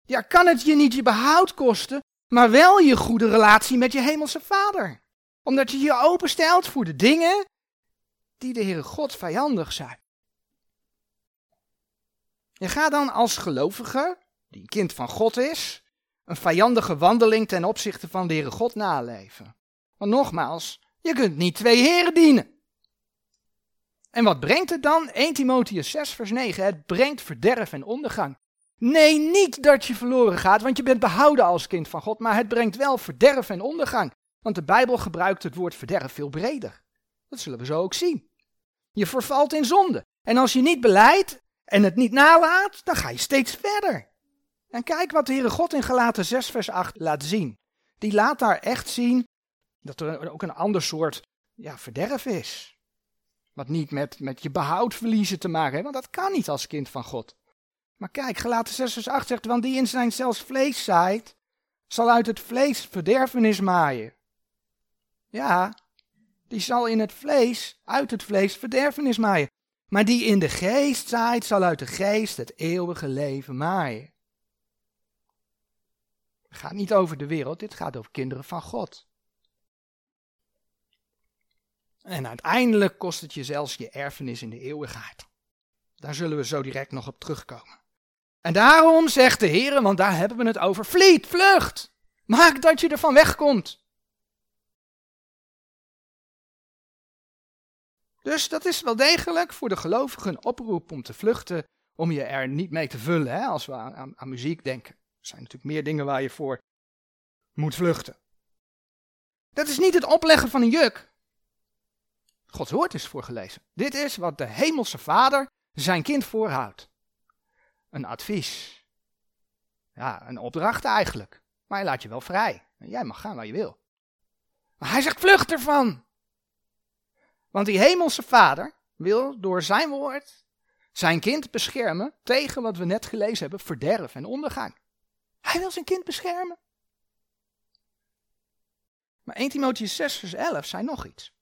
ja, kan het je niet je behoud kosten, maar wel je goede relatie met je hemelse vader. Omdat je je openstelt voor de dingen die de Heere God vijandig zijn. Je gaat dan als gelovige, die een kind van God is, een vijandige wandeling ten opzichte van de Heere God naleven. Want nogmaals, je kunt niet twee heren dienen. En wat brengt het dan? 1 Timotheus 6 vers 9. Het brengt verderf en ondergang. Nee, niet dat je verloren gaat, want je bent behouden als kind van God, maar het brengt wel verderf en ondergang. Want de Bijbel gebruikt het woord verderf veel breder. Dat zullen we zo ook zien. Je vervalt in zonde. En als je niet beleidt en het niet nalaat, dan ga je steeds verder. En kijk wat de Heere God in Galaten 6 vers 8 laat zien. Die laat daar echt zien dat er ook een ander soort ja, verderf is. Wat niet met, met je behoud verliezen te maken heeft, want dat kan niet als kind van God. Maar kijk, gelaten 6 vers 8 zegt, want die in zijn zelfs vlees zaait, zal uit het vlees verderfenis maaien. Ja, die zal in het vlees, uit het vlees verderfenis maaien. Maar die in de geest zaait, zal uit de geest het eeuwige leven maaien. Het gaat niet over de wereld, dit gaat over kinderen van God. En uiteindelijk kost het je zelfs je erfenis in de eeuwigheid. Daar zullen we zo direct nog op terugkomen. En daarom zegt de Heer, want daar hebben we het over, vliet, vlucht. Maak dat je ervan wegkomt. Dus dat is wel degelijk voor de gelovigen een oproep om te vluchten, om je er niet mee te vullen, hè, als we aan, aan muziek denken. Er zijn natuurlijk meer dingen waar je voor moet vluchten. Dat is niet het opleggen van een juk. Gods woord is voorgelezen. Dit is wat de hemelse vader zijn kind voorhoudt. Een advies. Ja, een opdracht eigenlijk. Maar hij laat je wel vrij. Jij mag gaan waar je wil. Maar hij zegt vlucht ervan. Want die hemelse vader wil door zijn woord zijn kind beschermen tegen wat we net gelezen hebben, verderf en ondergang. Hij wil zijn kind beschermen. Maar 1 Timotheus 6 vers 11 zei nog iets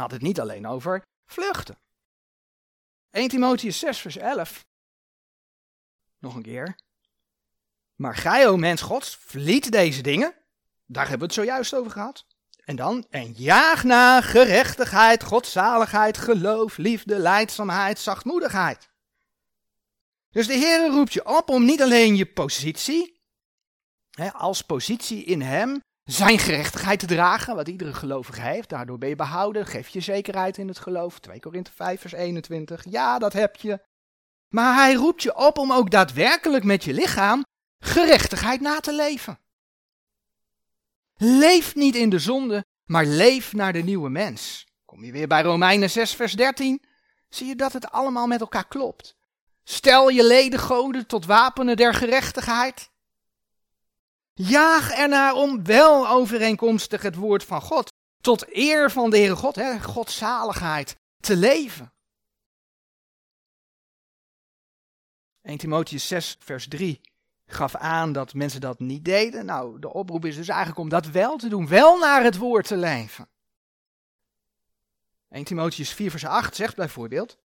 had het niet alleen over vluchten. 1 Timotheus 6 vers 11. Nog een keer. Maar gij, o mens gods, vliet deze dingen. Daar hebben we het zojuist over gehad. En dan, en jaag na gerechtigheid, godzaligheid, geloof, liefde, leidzaamheid, zachtmoedigheid. Dus de Heer roept je op om niet alleen je positie, hè, als positie in Hem, zijn gerechtigheid te dragen, wat iedere gelovige heeft. Daardoor ben je behouden, geef je zekerheid in het geloof. 2 Korinthe 5 vers 21. Ja, dat heb je. Maar hij roept je op om ook daadwerkelijk met je lichaam gerechtigheid na te leven. Leef niet in de zonde, maar leef naar de nieuwe mens. Kom je weer bij Romeinen 6 vers 13, zie je dat het allemaal met elkaar klopt. Stel je leden goden tot wapenen der gerechtigheid. Jaag ernaar om wel overeenkomstig het woord van God, tot eer van de Heere God, hè, te leven. 1 Timotheus 6, vers 3 gaf aan dat mensen dat niet deden. Nou, de oproep is dus eigenlijk om dat wel te doen, wel naar het woord te leven. 1 Timotheus 4, vers 8 zegt bijvoorbeeld,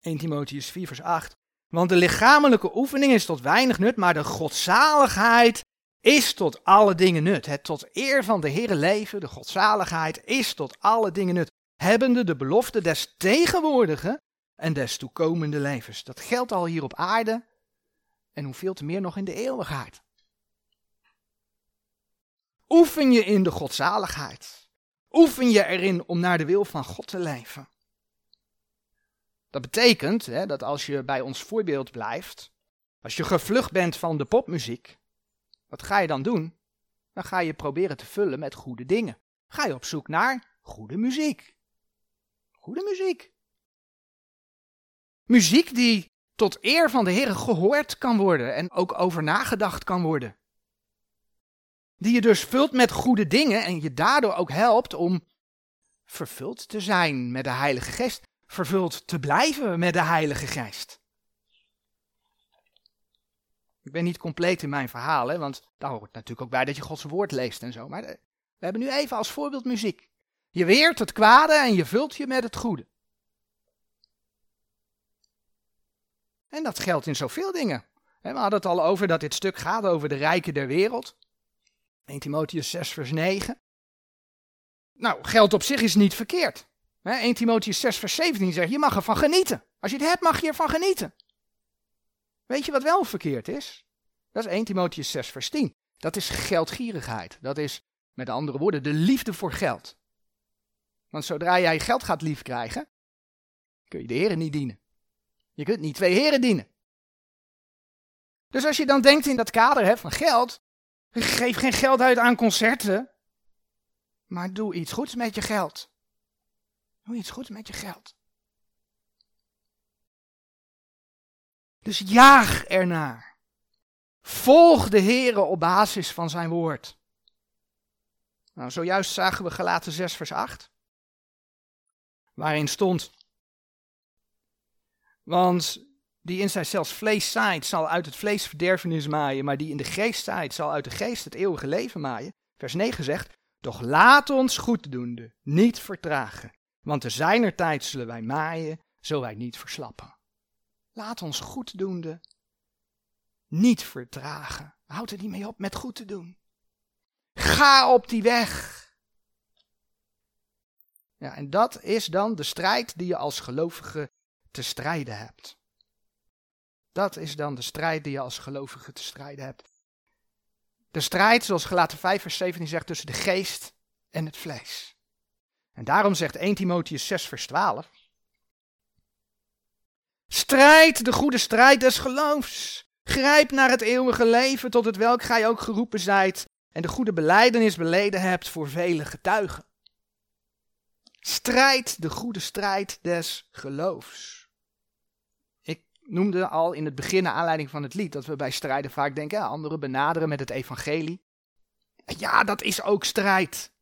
1 Timotheus 4, vers 8, want de lichamelijke oefening is tot weinig nut, maar de godzaligheid is tot alle dingen nut. Het tot eer van de Heere leven, de godzaligheid, is tot alle dingen nut. Hebbende de belofte des tegenwoordige en des toekomende levens. Dat geldt al hier op aarde en hoeveel te meer nog in de eeuwigheid. Oefen je in de godzaligheid. Oefen je erin om naar de wil van God te leven. Dat betekent hè, dat als je bij ons voorbeeld blijft, als je gevlucht bent van de popmuziek, wat ga je dan doen? Dan ga je proberen te vullen met goede dingen. Ga je op zoek naar goede muziek. Goede muziek. Muziek die tot eer van de Heer gehoord kan worden en ook over nagedacht kan worden. Die je dus vult met goede dingen en je daardoor ook helpt om vervuld te zijn met de Heilige Geest. Vervuld te blijven met de Heilige Geest. Ik ben niet compleet in mijn verhaal, hè, want daar hoort natuurlijk ook bij dat je Gods woord leest en zo. Maar we hebben nu even als voorbeeld muziek. Je weert het kwade en je vult je met het goede. En dat geldt in zoveel dingen. We hadden het al over dat dit stuk gaat over de rijken der wereld. 1 Timotheus 6 vers 9. Nou, geld op zich is niet verkeerd. 1 Timotheus 6 vers 17 zegt, je mag ervan genieten. Als je het hebt, mag je ervan genieten. Weet je wat wel verkeerd is? Dat is 1 Timotheus 6 vers 10. Dat is geldgierigheid. Dat is, met andere woorden, de liefde voor geld. Want zodra jij geld gaat lief krijgen, kun je de heren niet dienen. Je kunt niet twee heren dienen. Dus als je dan denkt in dat kader hè, van geld, geef geen geld uit aan concerten, maar doe iets goeds met je geld. Doe iets goeds met je geld. Dus jaag ernaar. Volg de Here op basis van zijn woord. Nou, zojuist zagen we Galaten 6 vers 8. Waarin stond, want die in zelfs vlees zaait, zal uit het vlees verderfenis maaien, maar die in de geest zaait, zal uit de geest het eeuwige leven maaien. Vers 9 zegt, doch laat ons goeddoende niet vertragen, want te zijner tijd zullen wij maaien, zo wij niet verslappen. Laat ons goeddoende niet vertragen. Houd er niet mee op met goed te doen. Ga op die weg. Ja, en dat is dan de strijd die je als gelovige te strijden hebt. Dat is dan de strijd die je als gelovige te strijden hebt. De strijd, zoals gelaten 5 vers 17 zegt, tussen de geest en het vlees. En daarom zegt 1 Timotheus 6 vers 12. Strijd de goede strijd des geloofs. Grijp naar het eeuwige leven tot het welk gij ook geroepen zijt en de goede beleidenis beleden hebt voor vele getuigen. Strijd de goede strijd des geloofs. Noemde al in het begin, naar aanleiding van het lied, dat we bij strijden vaak denken, anderen benaderen met het evangelie. Ja, dat is ook strijd.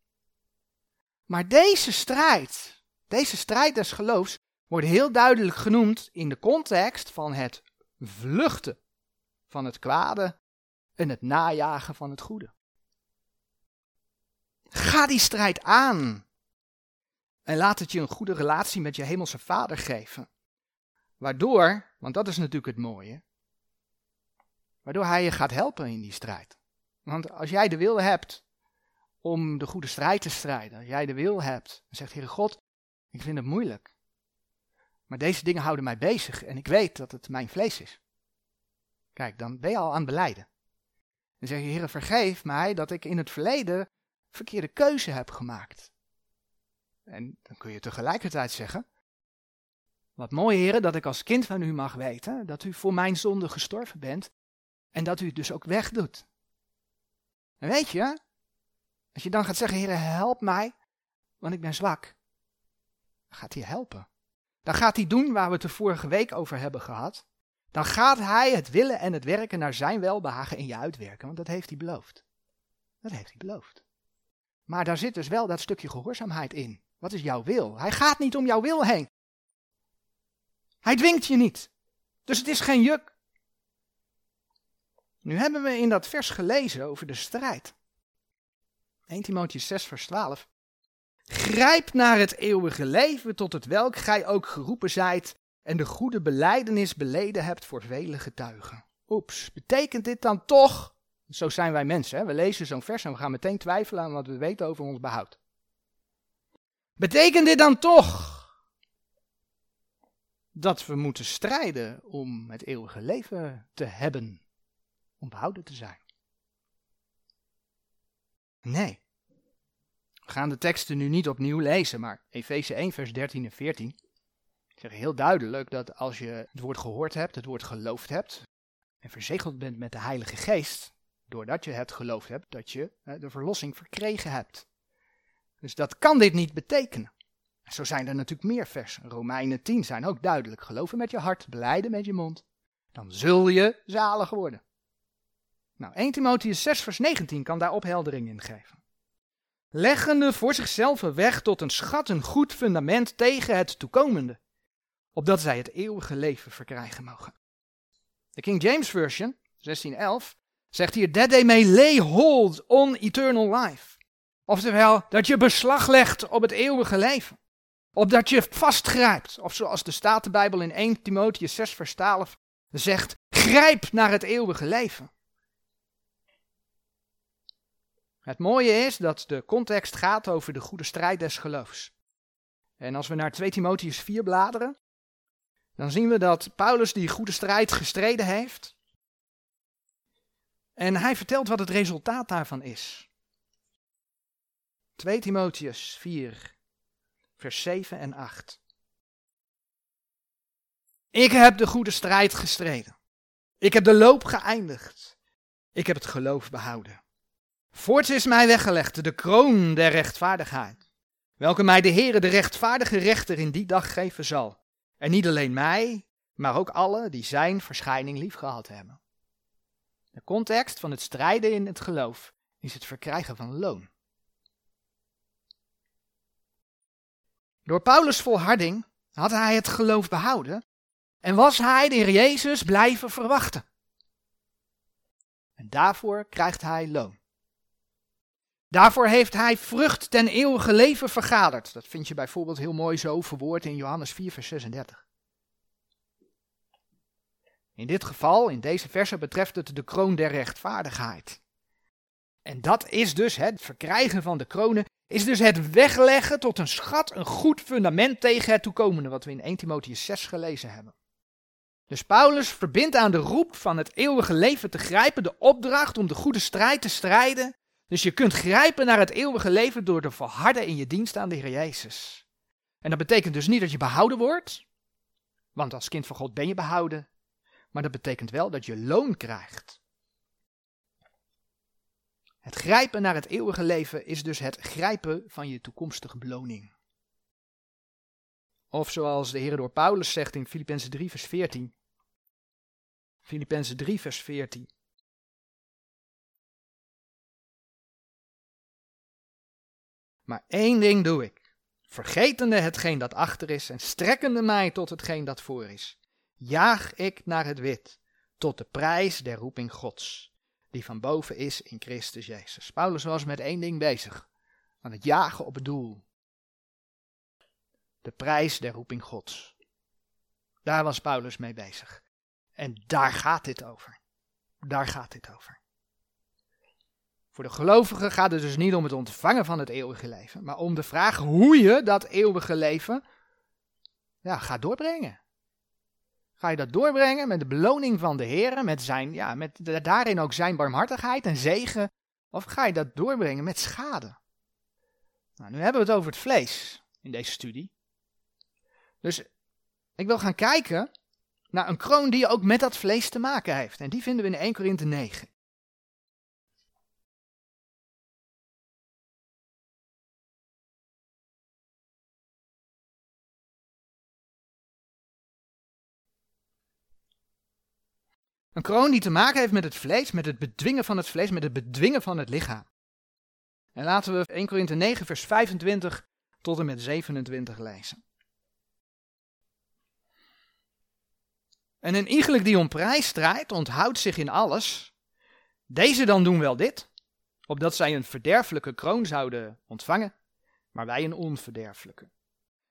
Maar deze strijd, deze strijd des geloofs, wordt heel duidelijk genoemd in de context van het vluchten van het kwade en het najagen van het goede. Ga die strijd aan. En laat het je een goede relatie met je hemelse vader geven. Waardoor, want dat is natuurlijk het mooie, waardoor hij je gaat helpen in die strijd. Want als jij de wil hebt om de goede strijd te strijden, als jij de wil hebt, en zegt Heere God, ik vind het moeilijk. Maar deze dingen houden mij bezig en ik weet dat het mijn vlees is. Kijk, dan ben je al aan het beleiden. Dan zeg je, Heere, vergeef mij dat ik in het verleden verkeerde keuze heb gemaakt. En dan kun je tegelijkertijd zeggen, wat mooi heren dat ik als kind van u mag weten dat u voor mijn zonde gestorven bent en dat u het dus ook wegdoet. En weet je, als je dan gaat zeggen, heren help mij, want ik ben zwak, dan gaat hij helpen. Dan gaat hij doen waar we het de vorige week over hebben gehad. Dan gaat hij het willen en het werken naar zijn welbehagen in je uitwerken, want dat heeft hij beloofd. Dat heeft hij beloofd. Maar daar zit dus wel dat stukje gehoorzaamheid in. Wat is jouw wil? Hij gaat niet om jouw wil heen. Hij dwingt je niet. Dus het is geen juk. Nu hebben we in dat vers gelezen over de strijd. 1 Timotheüs 6 vers 12. Grijp naar het eeuwige leven tot het welk gij ook geroepen zijt en de goede beleidenis beleden hebt voor vele getuigen. Oeps, betekent dit dan toch? Zo zijn wij mensen, hè? we lezen zo'n vers en we gaan meteen twijfelen aan wat we weten over ons behoud. Betekent dit dan toch dat we moeten strijden om het eeuwige leven te hebben, om behouden te zijn? Nee. We gaan de teksten nu niet opnieuw lezen, maar Efeze 1, vers 13 en 14 zeggen heel duidelijk dat als je het woord gehoord hebt, het woord geloofd hebt en verzegeld bent met de Heilige Geest, doordat je het geloofd hebt, dat je de verlossing verkregen hebt. Dus dat kan dit niet betekenen. Zo zijn er natuurlijk meer versen. Romeinen 10 zijn ook duidelijk. Geloven met je hart, beleiden met je mond. Dan zul je zalig worden. Nou, 1 Timotheus 6 vers 19 kan daar opheldering in geven. Leggende voor zichzelf een weg tot een schat, een goed fundament tegen het toekomende, opdat zij het eeuwige leven verkrijgen mogen. De King James Version, 1611, zegt hier, that they may lay hold on eternal life. Oftewel, dat je beslag legt op het eeuwige leven. Opdat je vastgrijpt, of zoals de Statenbijbel in 1 Timotheus 6 vers 12 zegt, grijp naar het eeuwige leven. Het mooie is dat de context gaat over de goede strijd des geloofs. En als we naar 2 Timotheus 4 bladeren, dan zien we dat Paulus die goede strijd gestreden heeft. En hij vertelt wat het resultaat daarvan is. 2 Timotheus 4, vers 7 en 8. Ik heb de goede strijd gestreden. Ik heb de loop geëindigd. Ik heb het geloof behouden. Voorts is mij weggelegd de kroon der rechtvaardigheid, welke mij de Heere de rechtvaardige rechter in die dag geven zal. En niet alleen mij, maar ook alle die zijn verschijning liefgehad hebben. De context van het strijden in het geloof is het verkrijgen van loon. Door Paulus' volharding had hij het geloof behouden en was hij de Jezus blijven verwachten. En daarvoor krijgt hij loon. Daarvoor heeft hij vrucht ten eeuwige leven vergaderd. Dat vind je bijvoorbeeld heel mooi zo verwoord in Johannes 4, vers 36. In dit geval, in deze verse, betreft het de kroon der rechtvaardigheid. En dat is dus het verkrijgen van de kronen, is dus het wegleggen tot een schat, een goed fundament tegen het toekomende, wat we in 1 Timotheus 6 gelezen hebben. Dus Paulus verbindt aan de roep van het eeuwige leven te grijpen de opdracht om de goede strijd te strijden dus je kunt grijpen naar het eeuwige leven door te volharden in je dienst aan de Heer Jezus. En dat betekent dus niet dat je behouden wordt, want als kind van God ben je behouden, maar dat betekent wel dat je loon krijgt. Het grijpen naar het eeuwige leven is dus het grijpen van je toekomstige beloning. Of zoals de Heer door Paulus zegt in Filippenzen 3 vers 14. Filippenzen 3 vers 14. Maar één ding doe ik, vergetende hetgeen dat achter is en strekkende mij tot hetgeen dat voor is. Jaag ik naar het wit, tot de prijs der roeping Gods, die van boven is in Christus Jezus. Paulus was met één ding bezig, aan het jagen op het doel. De prijs der roeping Gods. Daar was Paulus mee bezig. En daar gaat dit over. Daar gaat dit over. Voor de gelovigen gaat het dus niet om het ontvangen van het eeuwige leven, maar om de vraag hoe je dat eeuwige leven ja, gaat doorbrengen. Ga je dat doorbrengen met de beloning van de Heer, met, zijn, ja, met daarin ook zijn barmhartigheid en zegen, of ga je dat doorbrengen met schade? Nou, nu hebben we het over het vlees in deze studie. Dus ik wil gaan kijken naar een kroon die ook met dat vlees te maken heeft. En die vinden we in 1 Korinthe 9. Een kroon die te maken heeft met het vlees, met het bedwingen van het vlees, met het bedwingen van het lichaam. En laten we 1 Korinthe 9, vers 25 tot en met 27 lezen. En een iegelijk die om prijs strijdt, onthoudt zich in alles. Deze dan doen wel dit, opdat zij een verderfelijke kroon zouden ontvangen, maar wij een onverderfelijke.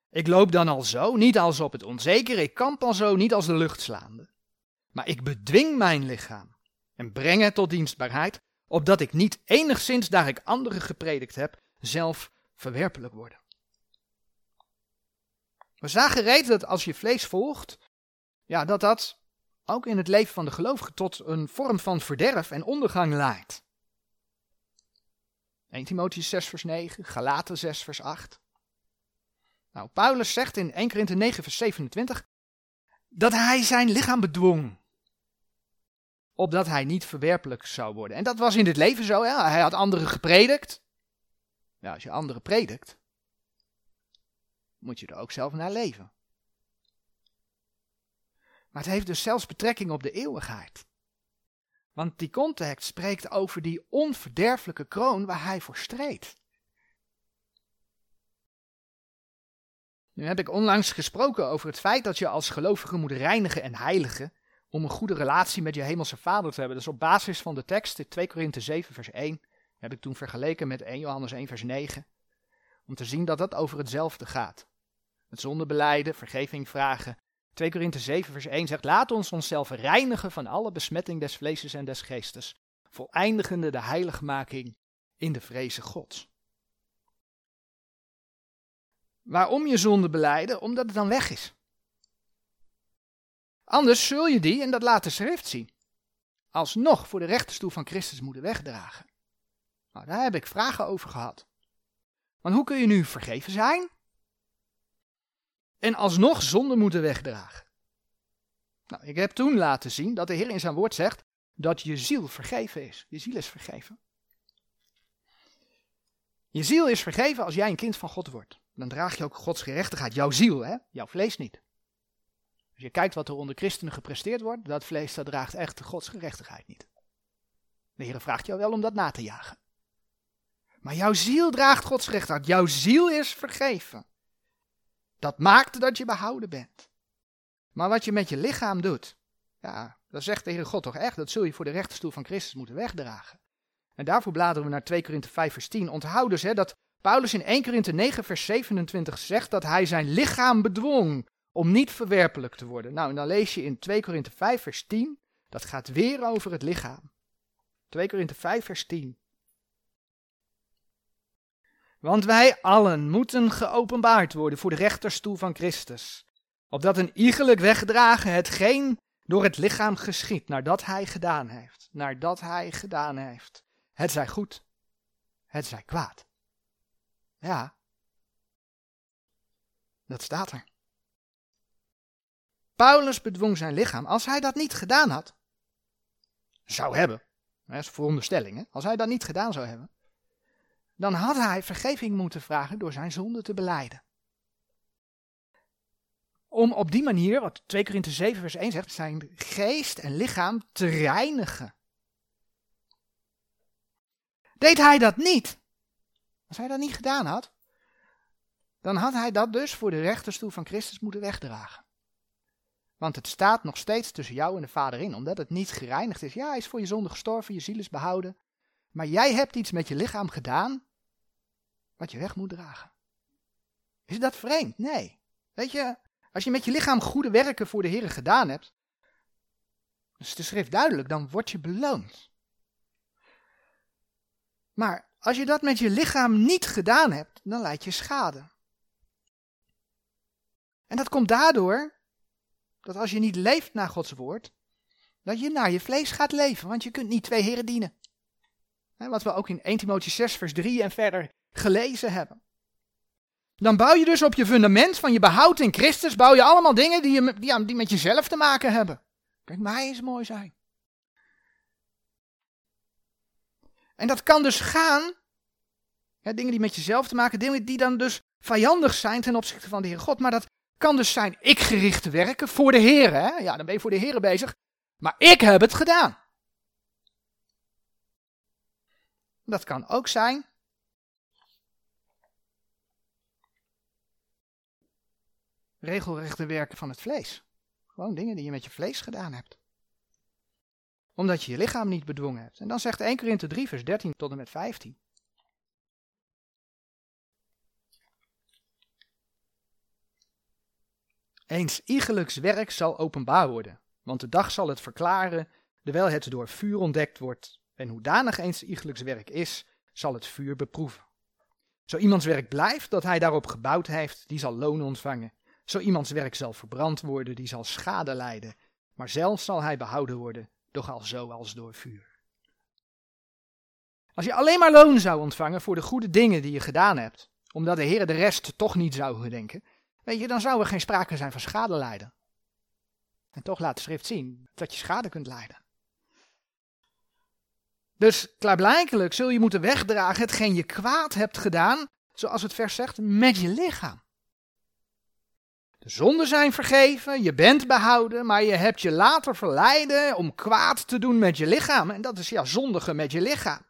Ik loop dan al zo, niet als op het onzekere, ik kamp al zo, niet als de lucht slaande. Maar ik bedwing mijn lichaam en breng het tot dienstbaarheid, opdat ik niet enigszins, daar ik anderen gepredikt heb, zelf verwerpelijk word. We zagen reeds dat als je vlees volgt, ja, dat dat ook in het leven van de gelovige tot een vorm van verderf en ondergang leidt. 1 Timotheus 6 vers 9, Galaten 6 vers 8. Nou, Paulus zegt in 1 Korinthe 9 vers 27 dat hij zijn lichaam bedwong opdat hij niet verwerpelijk zou worden. En dat was in dit leven zo. Hij had anderen gepredikt. Ja, als je anderen predikt, moet je er ook zelf naar leven. Maar het heeft dus zelfs betrekking op de eeuwigheid. Want die context spreekt over die onverderfelijke kroon waar hij voor streed. Nu heb ik onlangs gesproken over het feit dat je als gelovige moet reinigen en heiligen om een goede relatie met je hemelse vader te hebben. Is op basis van de tekst, 2 Korinthe 7 vers 1, heb ik toen vergeleken met 1 Johannes 1 vers 9. Om te zien dat dat over hetzelfde gaat. Het zondebeleiden, vergeving vragen. 2 Korinthe 7 vers 1 zegt, laat ons onszelf reinigen van alle besmetting des vleeses en des geestes, voleindigende de heiligmaking in de vreze Gods. Waarom je zonde beleiden? Omdat het dan weg is. Anders zul je die, en dat laat de schrift zien, alsnog voor de rechterstoel van Christus moeten wegdragen. Nou, daar heb ik vragen over gehad. Want hoe kun je nu vergeven zijn? En alsnog zonde moeten wegdragen. Nou, ik heb toen laten zien dat de Heer in zijn woord zegt dat je ziel vergeven is. Je ziel is vergeven. Je ziel is vergeven als jij een kind van God wordt. Dan draag je ook Gods gerechtigheid, jouw ziel, hè? jouw vlees niet. Als je kijkt wat er onder christenen gepresteerd wordt, dat vlees dat draagt echt Gods gerechtigheid niet. De Heer vraagt jou wel om dat na te jagen. Maar jouw ziel draagt Gods gerechtigheid. Jouw ziel is vergeven. Dat maakt dat je behouden bent. Maar wat je met je lichaam doet, ja, dat zegt de Heer God toch echt, dat zul je voor de rechterstoel van Christus moeten wegdragen. En daarvoor bladeren we naar 2 Korinthe 5 vers 10. Onthoud dus hè, dat Paulus in 1 Korinthe 9 vers 27 zegt dat hij zijn lichaam bedwong om niet verwerpelijk te worden. Nou, en dan lees je in 2 Korinthe 5 vers 10, dat gaat weer over het lichaam. 2 Korinthe 5 vers 10. Want wij allen moeten geopenbaard worden voor de rechterstoel van Christus, opdat een iegelijk wegdragen hetgeen door het lichaam geschiet, nadat hij gedaan heeft, nadat hij gedaan heeft. Het zij goed, het zij kwaad. Ja, dat staat er. Paulus bedwong zijn lichaam. Als hij dat niet gedaan had, zou hebben, dat is hè? als hij dat niet gedaan zou hebben, dan had hij vergeving moeten vragen door zijn zonde te beleiden. Om op die manier, wat 2 Korinthe 7 vers 1 zegt, zijn geest en lichaam te reinigen. Deed hij dat niet, als hij dat niet gedaan had, dan had hij dat dus voor de rechterstoel van Christus moeten wegdragen. Want het staat nog steeds tussen jou en de Vader in, omdat het niet gereinigd is. Ja, hij is voor je zonde gestorven, je ziel is behouden. Maar jij hebt iets met je lichaam gedaan, wat je weg moet dragen. Is dat vreemd? Nee. Weet je, als je met je lichaam goede werken voor de Heer gedaan hebt, is de schrift duidelijk, dan word je beloond. Maar als je dat met je lichaam niet gedaan hebt, dan leid je schade. En dat komt daardoor dat als je niet leeft naar Gods woord, dat je naar je vlees gaat leven, want je kunt niet twee heren dienen. Wat we ook in 1 Timotheüs 6 vers 3 en verder gelezen hebben. Dan bouw je dus op je fundament van je behoud in Christus, bouw je allemaal dingen die, je, die, die met jezelf te maken hebben. Kijk, mij eens mooi zijn. En dat kan dus gaan, dingen die met jezelf te maken, dingen die dan dus vijandig zijn ten opzichte van de Heer God. Maar dat kan dus zijn ik gericht werken voor de Heer. Hè? Ja, dan ben je voor de Heer bezig. Maar ik heb het gedaan. Dat kan ook zijn. Regelrechte werken van het vlees. Gewoon dingen die je met je vlees gedaan hebt omdat je je lichaam niet bedwongen hebt. En dan zegt 1 Korinthe 3 vers 13 tot en met 15. Eens iegelijks werk zal openbaar worden, want de dag zal het verklaren, terwijl het door vuur ontdekt wordt. En hoedanig eens iegelijks werk is, zal het vuur beproeven. Zo iemands werk blijft dat hij daarop gebouwd heeft, die zal loon ontvangen. Zo iemands werk zal verbrand worden, die zal schade lijden. Maar zelf zal hij behouden worden, doch al zo als door vuur. Als je alleen maar loon zou ontvangen voor de goede dingen die je gedaan hebt, omdat de Heer de rest toch niet zou gedenken, weet je, dan zou er geen sprake zijn van schade lijden. En toch laat de schrift zien dat je schade kunt lijden. Dus klaarblijkelijk zul je moeten wegdragen hetgeen je kwaad hebt gedaan, zoals het vers zegt, met je lichaam. De zonden zijn vergeven, je bent behouden, maar je hebt je later verleiden om kwaad te doen met je lichaam. En dat is ja, zondigen met je lichaam.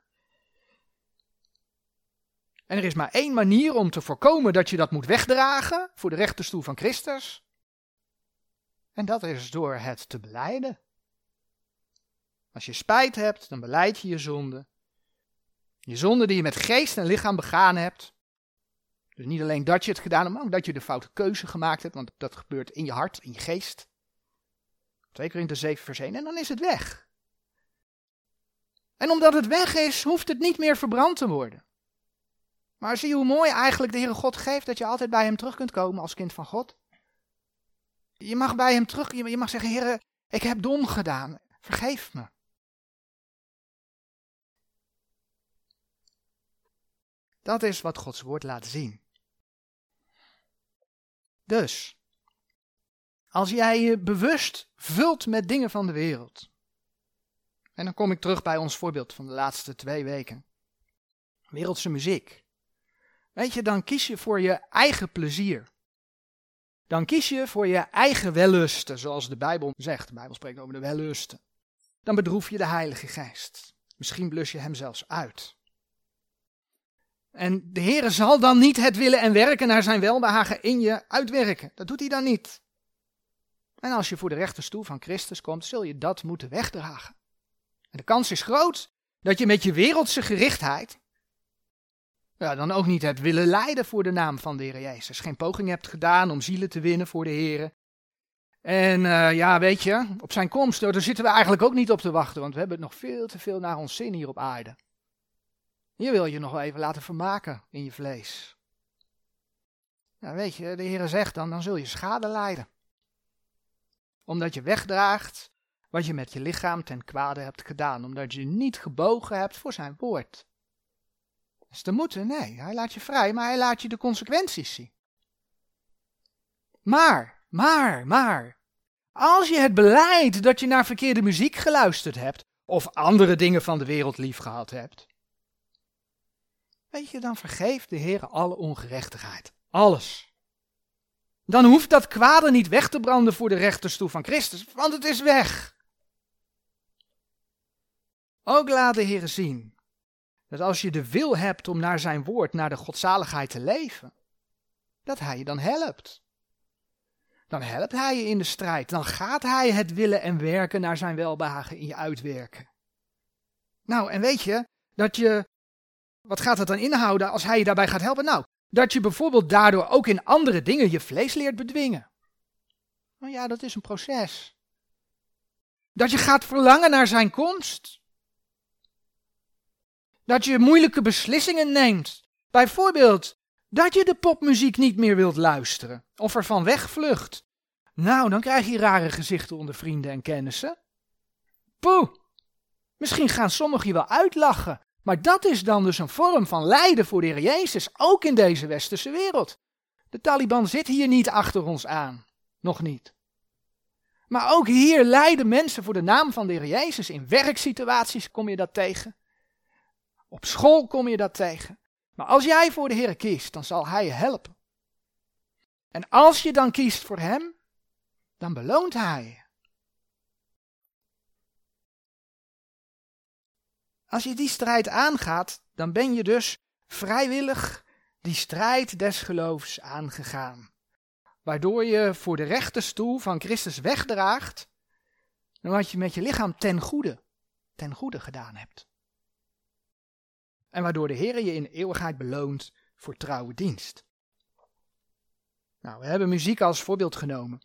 En er is maar één manier om te voorkomen dat je dat moet wegdragen voor de rechterstoel van Christus. En dat is door het te beleiden. Als je spijt hebt, dan beleid je je zonde. Je zonde die je met geest en lichaam begaan hebt. Dus niet alleen dat je het gedaan hebt, maar ook dat je de foute keuze gemaakt hebt, want dat gebeurt in je hart, in je geest. 2 Korinther 7 vers 1 en dan is het weg. En omdat het weg is, hoeft het niet meer verbrand te worden. Maar zie hoe mooi eigenlijk de Heere God geeft dat je altijd bij hem terug kunt komen als kind van God? Je mag bij hem terug, je mag zeggen, Heere, ik heb dom gedaan, vergeef me. Dat is wat Gods woord laat zien. Dus, als jij je bewust vult met dingen van de wereld, en dan kom ik terug bij ons voorbeeld van de laatste twee weken, wereldse muziek. Weet je, dan kies je voor je eigen plezier. Dan kies je voor je eigen wellusten, zoals de Bijbel zegt. De Bijbel spreekt over de wellusten. Dan bedroef je de Heilige Geest. Misschien blus je hem zelfs uit. En de Heere zal dan niet het willen en werken naar zijn welbehagen in je uitwerken. Dat doet hij dan niet. En als je voor de rechterstoel van Christus komt, zul je dat moeten wegdragen. En de kans is groot dat je met je wereldse gerichtheid ja, dan ook niet hebt willen lijden voor de naam van de Heer Jezus. Geen poging hebt gedaan om zielen te winnen voor de Heer. En uh, ja, weet je, op zijn komst, daar zitten we eigenlijk ook niet op te wachten, want we hebben het nog veel te veel naar ons zin hier op aarde. Je wil je nog wel even laten vermaken in je vlees. Nou, weet je, de Heer zegt dan, dan zul je schade lijden. Omdat je wegdraagt wat je met je lichaam ten kwade hebt gedaan. Omdat je niet gebogen hebt voor zijn woord. Is te moeten? Nee, hij laat je vrij, maar hij laat je de consequenties zien. Maar, maar, maar, als je het beleid dat je naar verkeerde muziek geluisterd hebt, of andere dingen van de wereld lief gehad hebt, weet je, dan vergeeft de Heer alle ongerechtigheid. Alles. Dan hoeft dat kwade niet weg te branden voor de rechterstoel van Christus, want het is weg. Ook laat de Heer zien dat als je de wil hebt om naar zijn woord, naar de godzaligheid te leven, dat hij je dan helpt. Dan helpt hij je in de strijd. Dan gaat hij het willen en werken naar zijn welbehagen in je uitwerken. Nou, en weet je dat je wat gaat dat dan inhouden als hij je daarbij gaat helpen? Nou, dat je bijvoorbeeld daardoor ook in andere dingen je vlees leert bedwingen. Nou ja, dat is een proces. Dat je gaat verlangen naar zijn komst. Dat je moeilijke beslissingen neemt. Bijvoorbeeld dat je de popmuziek niet meer wilt luisteren of ervan wegvlucht. Nou, dan krijg je rare gezichten onder vrienden en kennissen. Poeh! Misschien gaan sommigen je wel uitlachen maar dat is dan dus een vorm van lijden voor de Heer Jezus, ook in deze westerse wereld. De Taliban zit hier niet achter ons aan. Nog niet. Maar ook hier lijden mensen voor de naam van de Heer Jezus. In werksituaties kom je dat tegen. Op school kom je dat tegen. Maar als jij voor de Heer kiest, dan zal Hij je helpen. En als je dan kiest voor Hem, dan beloont Hij je. Als je die strijd aangaat, dan ben je dus vrijwillig die strijd des geloofs aangegaan. Waardoor je voor de rechte stoel van Christus wegdraagt wat je met je lichaam ten goede, ten goede gedaan hebt. En waardoor de Heer je in eeuwigheid beloont voor trouwe dienst. Nou, we hebben muziek als voorbeeld genomen.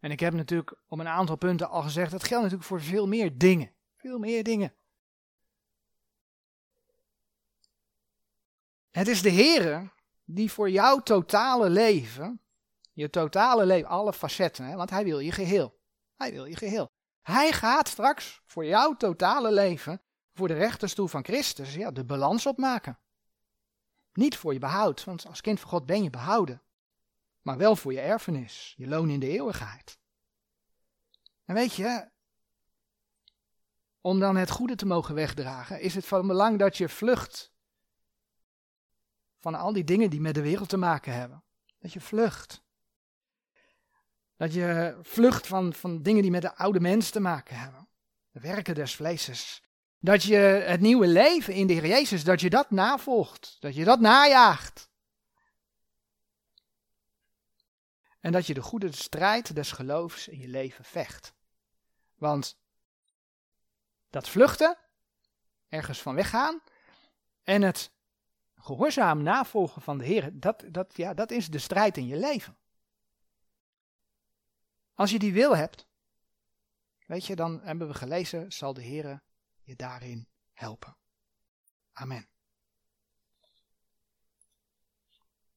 En ik heb natuurlijk op een aantal punten al gezegd, dat geldt natuurlijk voor veel meer dingen. Veel meer dingen. Het is de Heere die voor jouw totale leven, je totale leven, alle facetten, want hij wil je geheel. Hij wil je geheel. Hij gaat straks voor jouw totale leven, voor de rechterstoel van Christus, ja, de balans opmaken. Niet voor je behoud, want als kind van God ben je behouden. Maar wel voor je erfenis, je loon in de eeuwigheid. En weet je, om dan het goede te mogen wegdragen, is het van belang dat je vlucht van al die dingen die met de wereld te maken hebben. Dat je vlucht. Dat je vlucht van, van dingen die met de oude mens te maken hebben. De werken des vleeses. Dat je het nieuwe leven in de Heer Jezus, dat je dat navolgt. Dat je dat najaagt. En dat je de goede strijd des geloofs in je leven vecht. Want dat vluchten, ergens van weggaan, en het gehoorzaam navolgen van de Heer, dat, dat, ja, dat is de strijd in je leven. Als je die wil hebt, weet je, dan hebben we gelezen, zal de Heer je daarin helpen. Amen.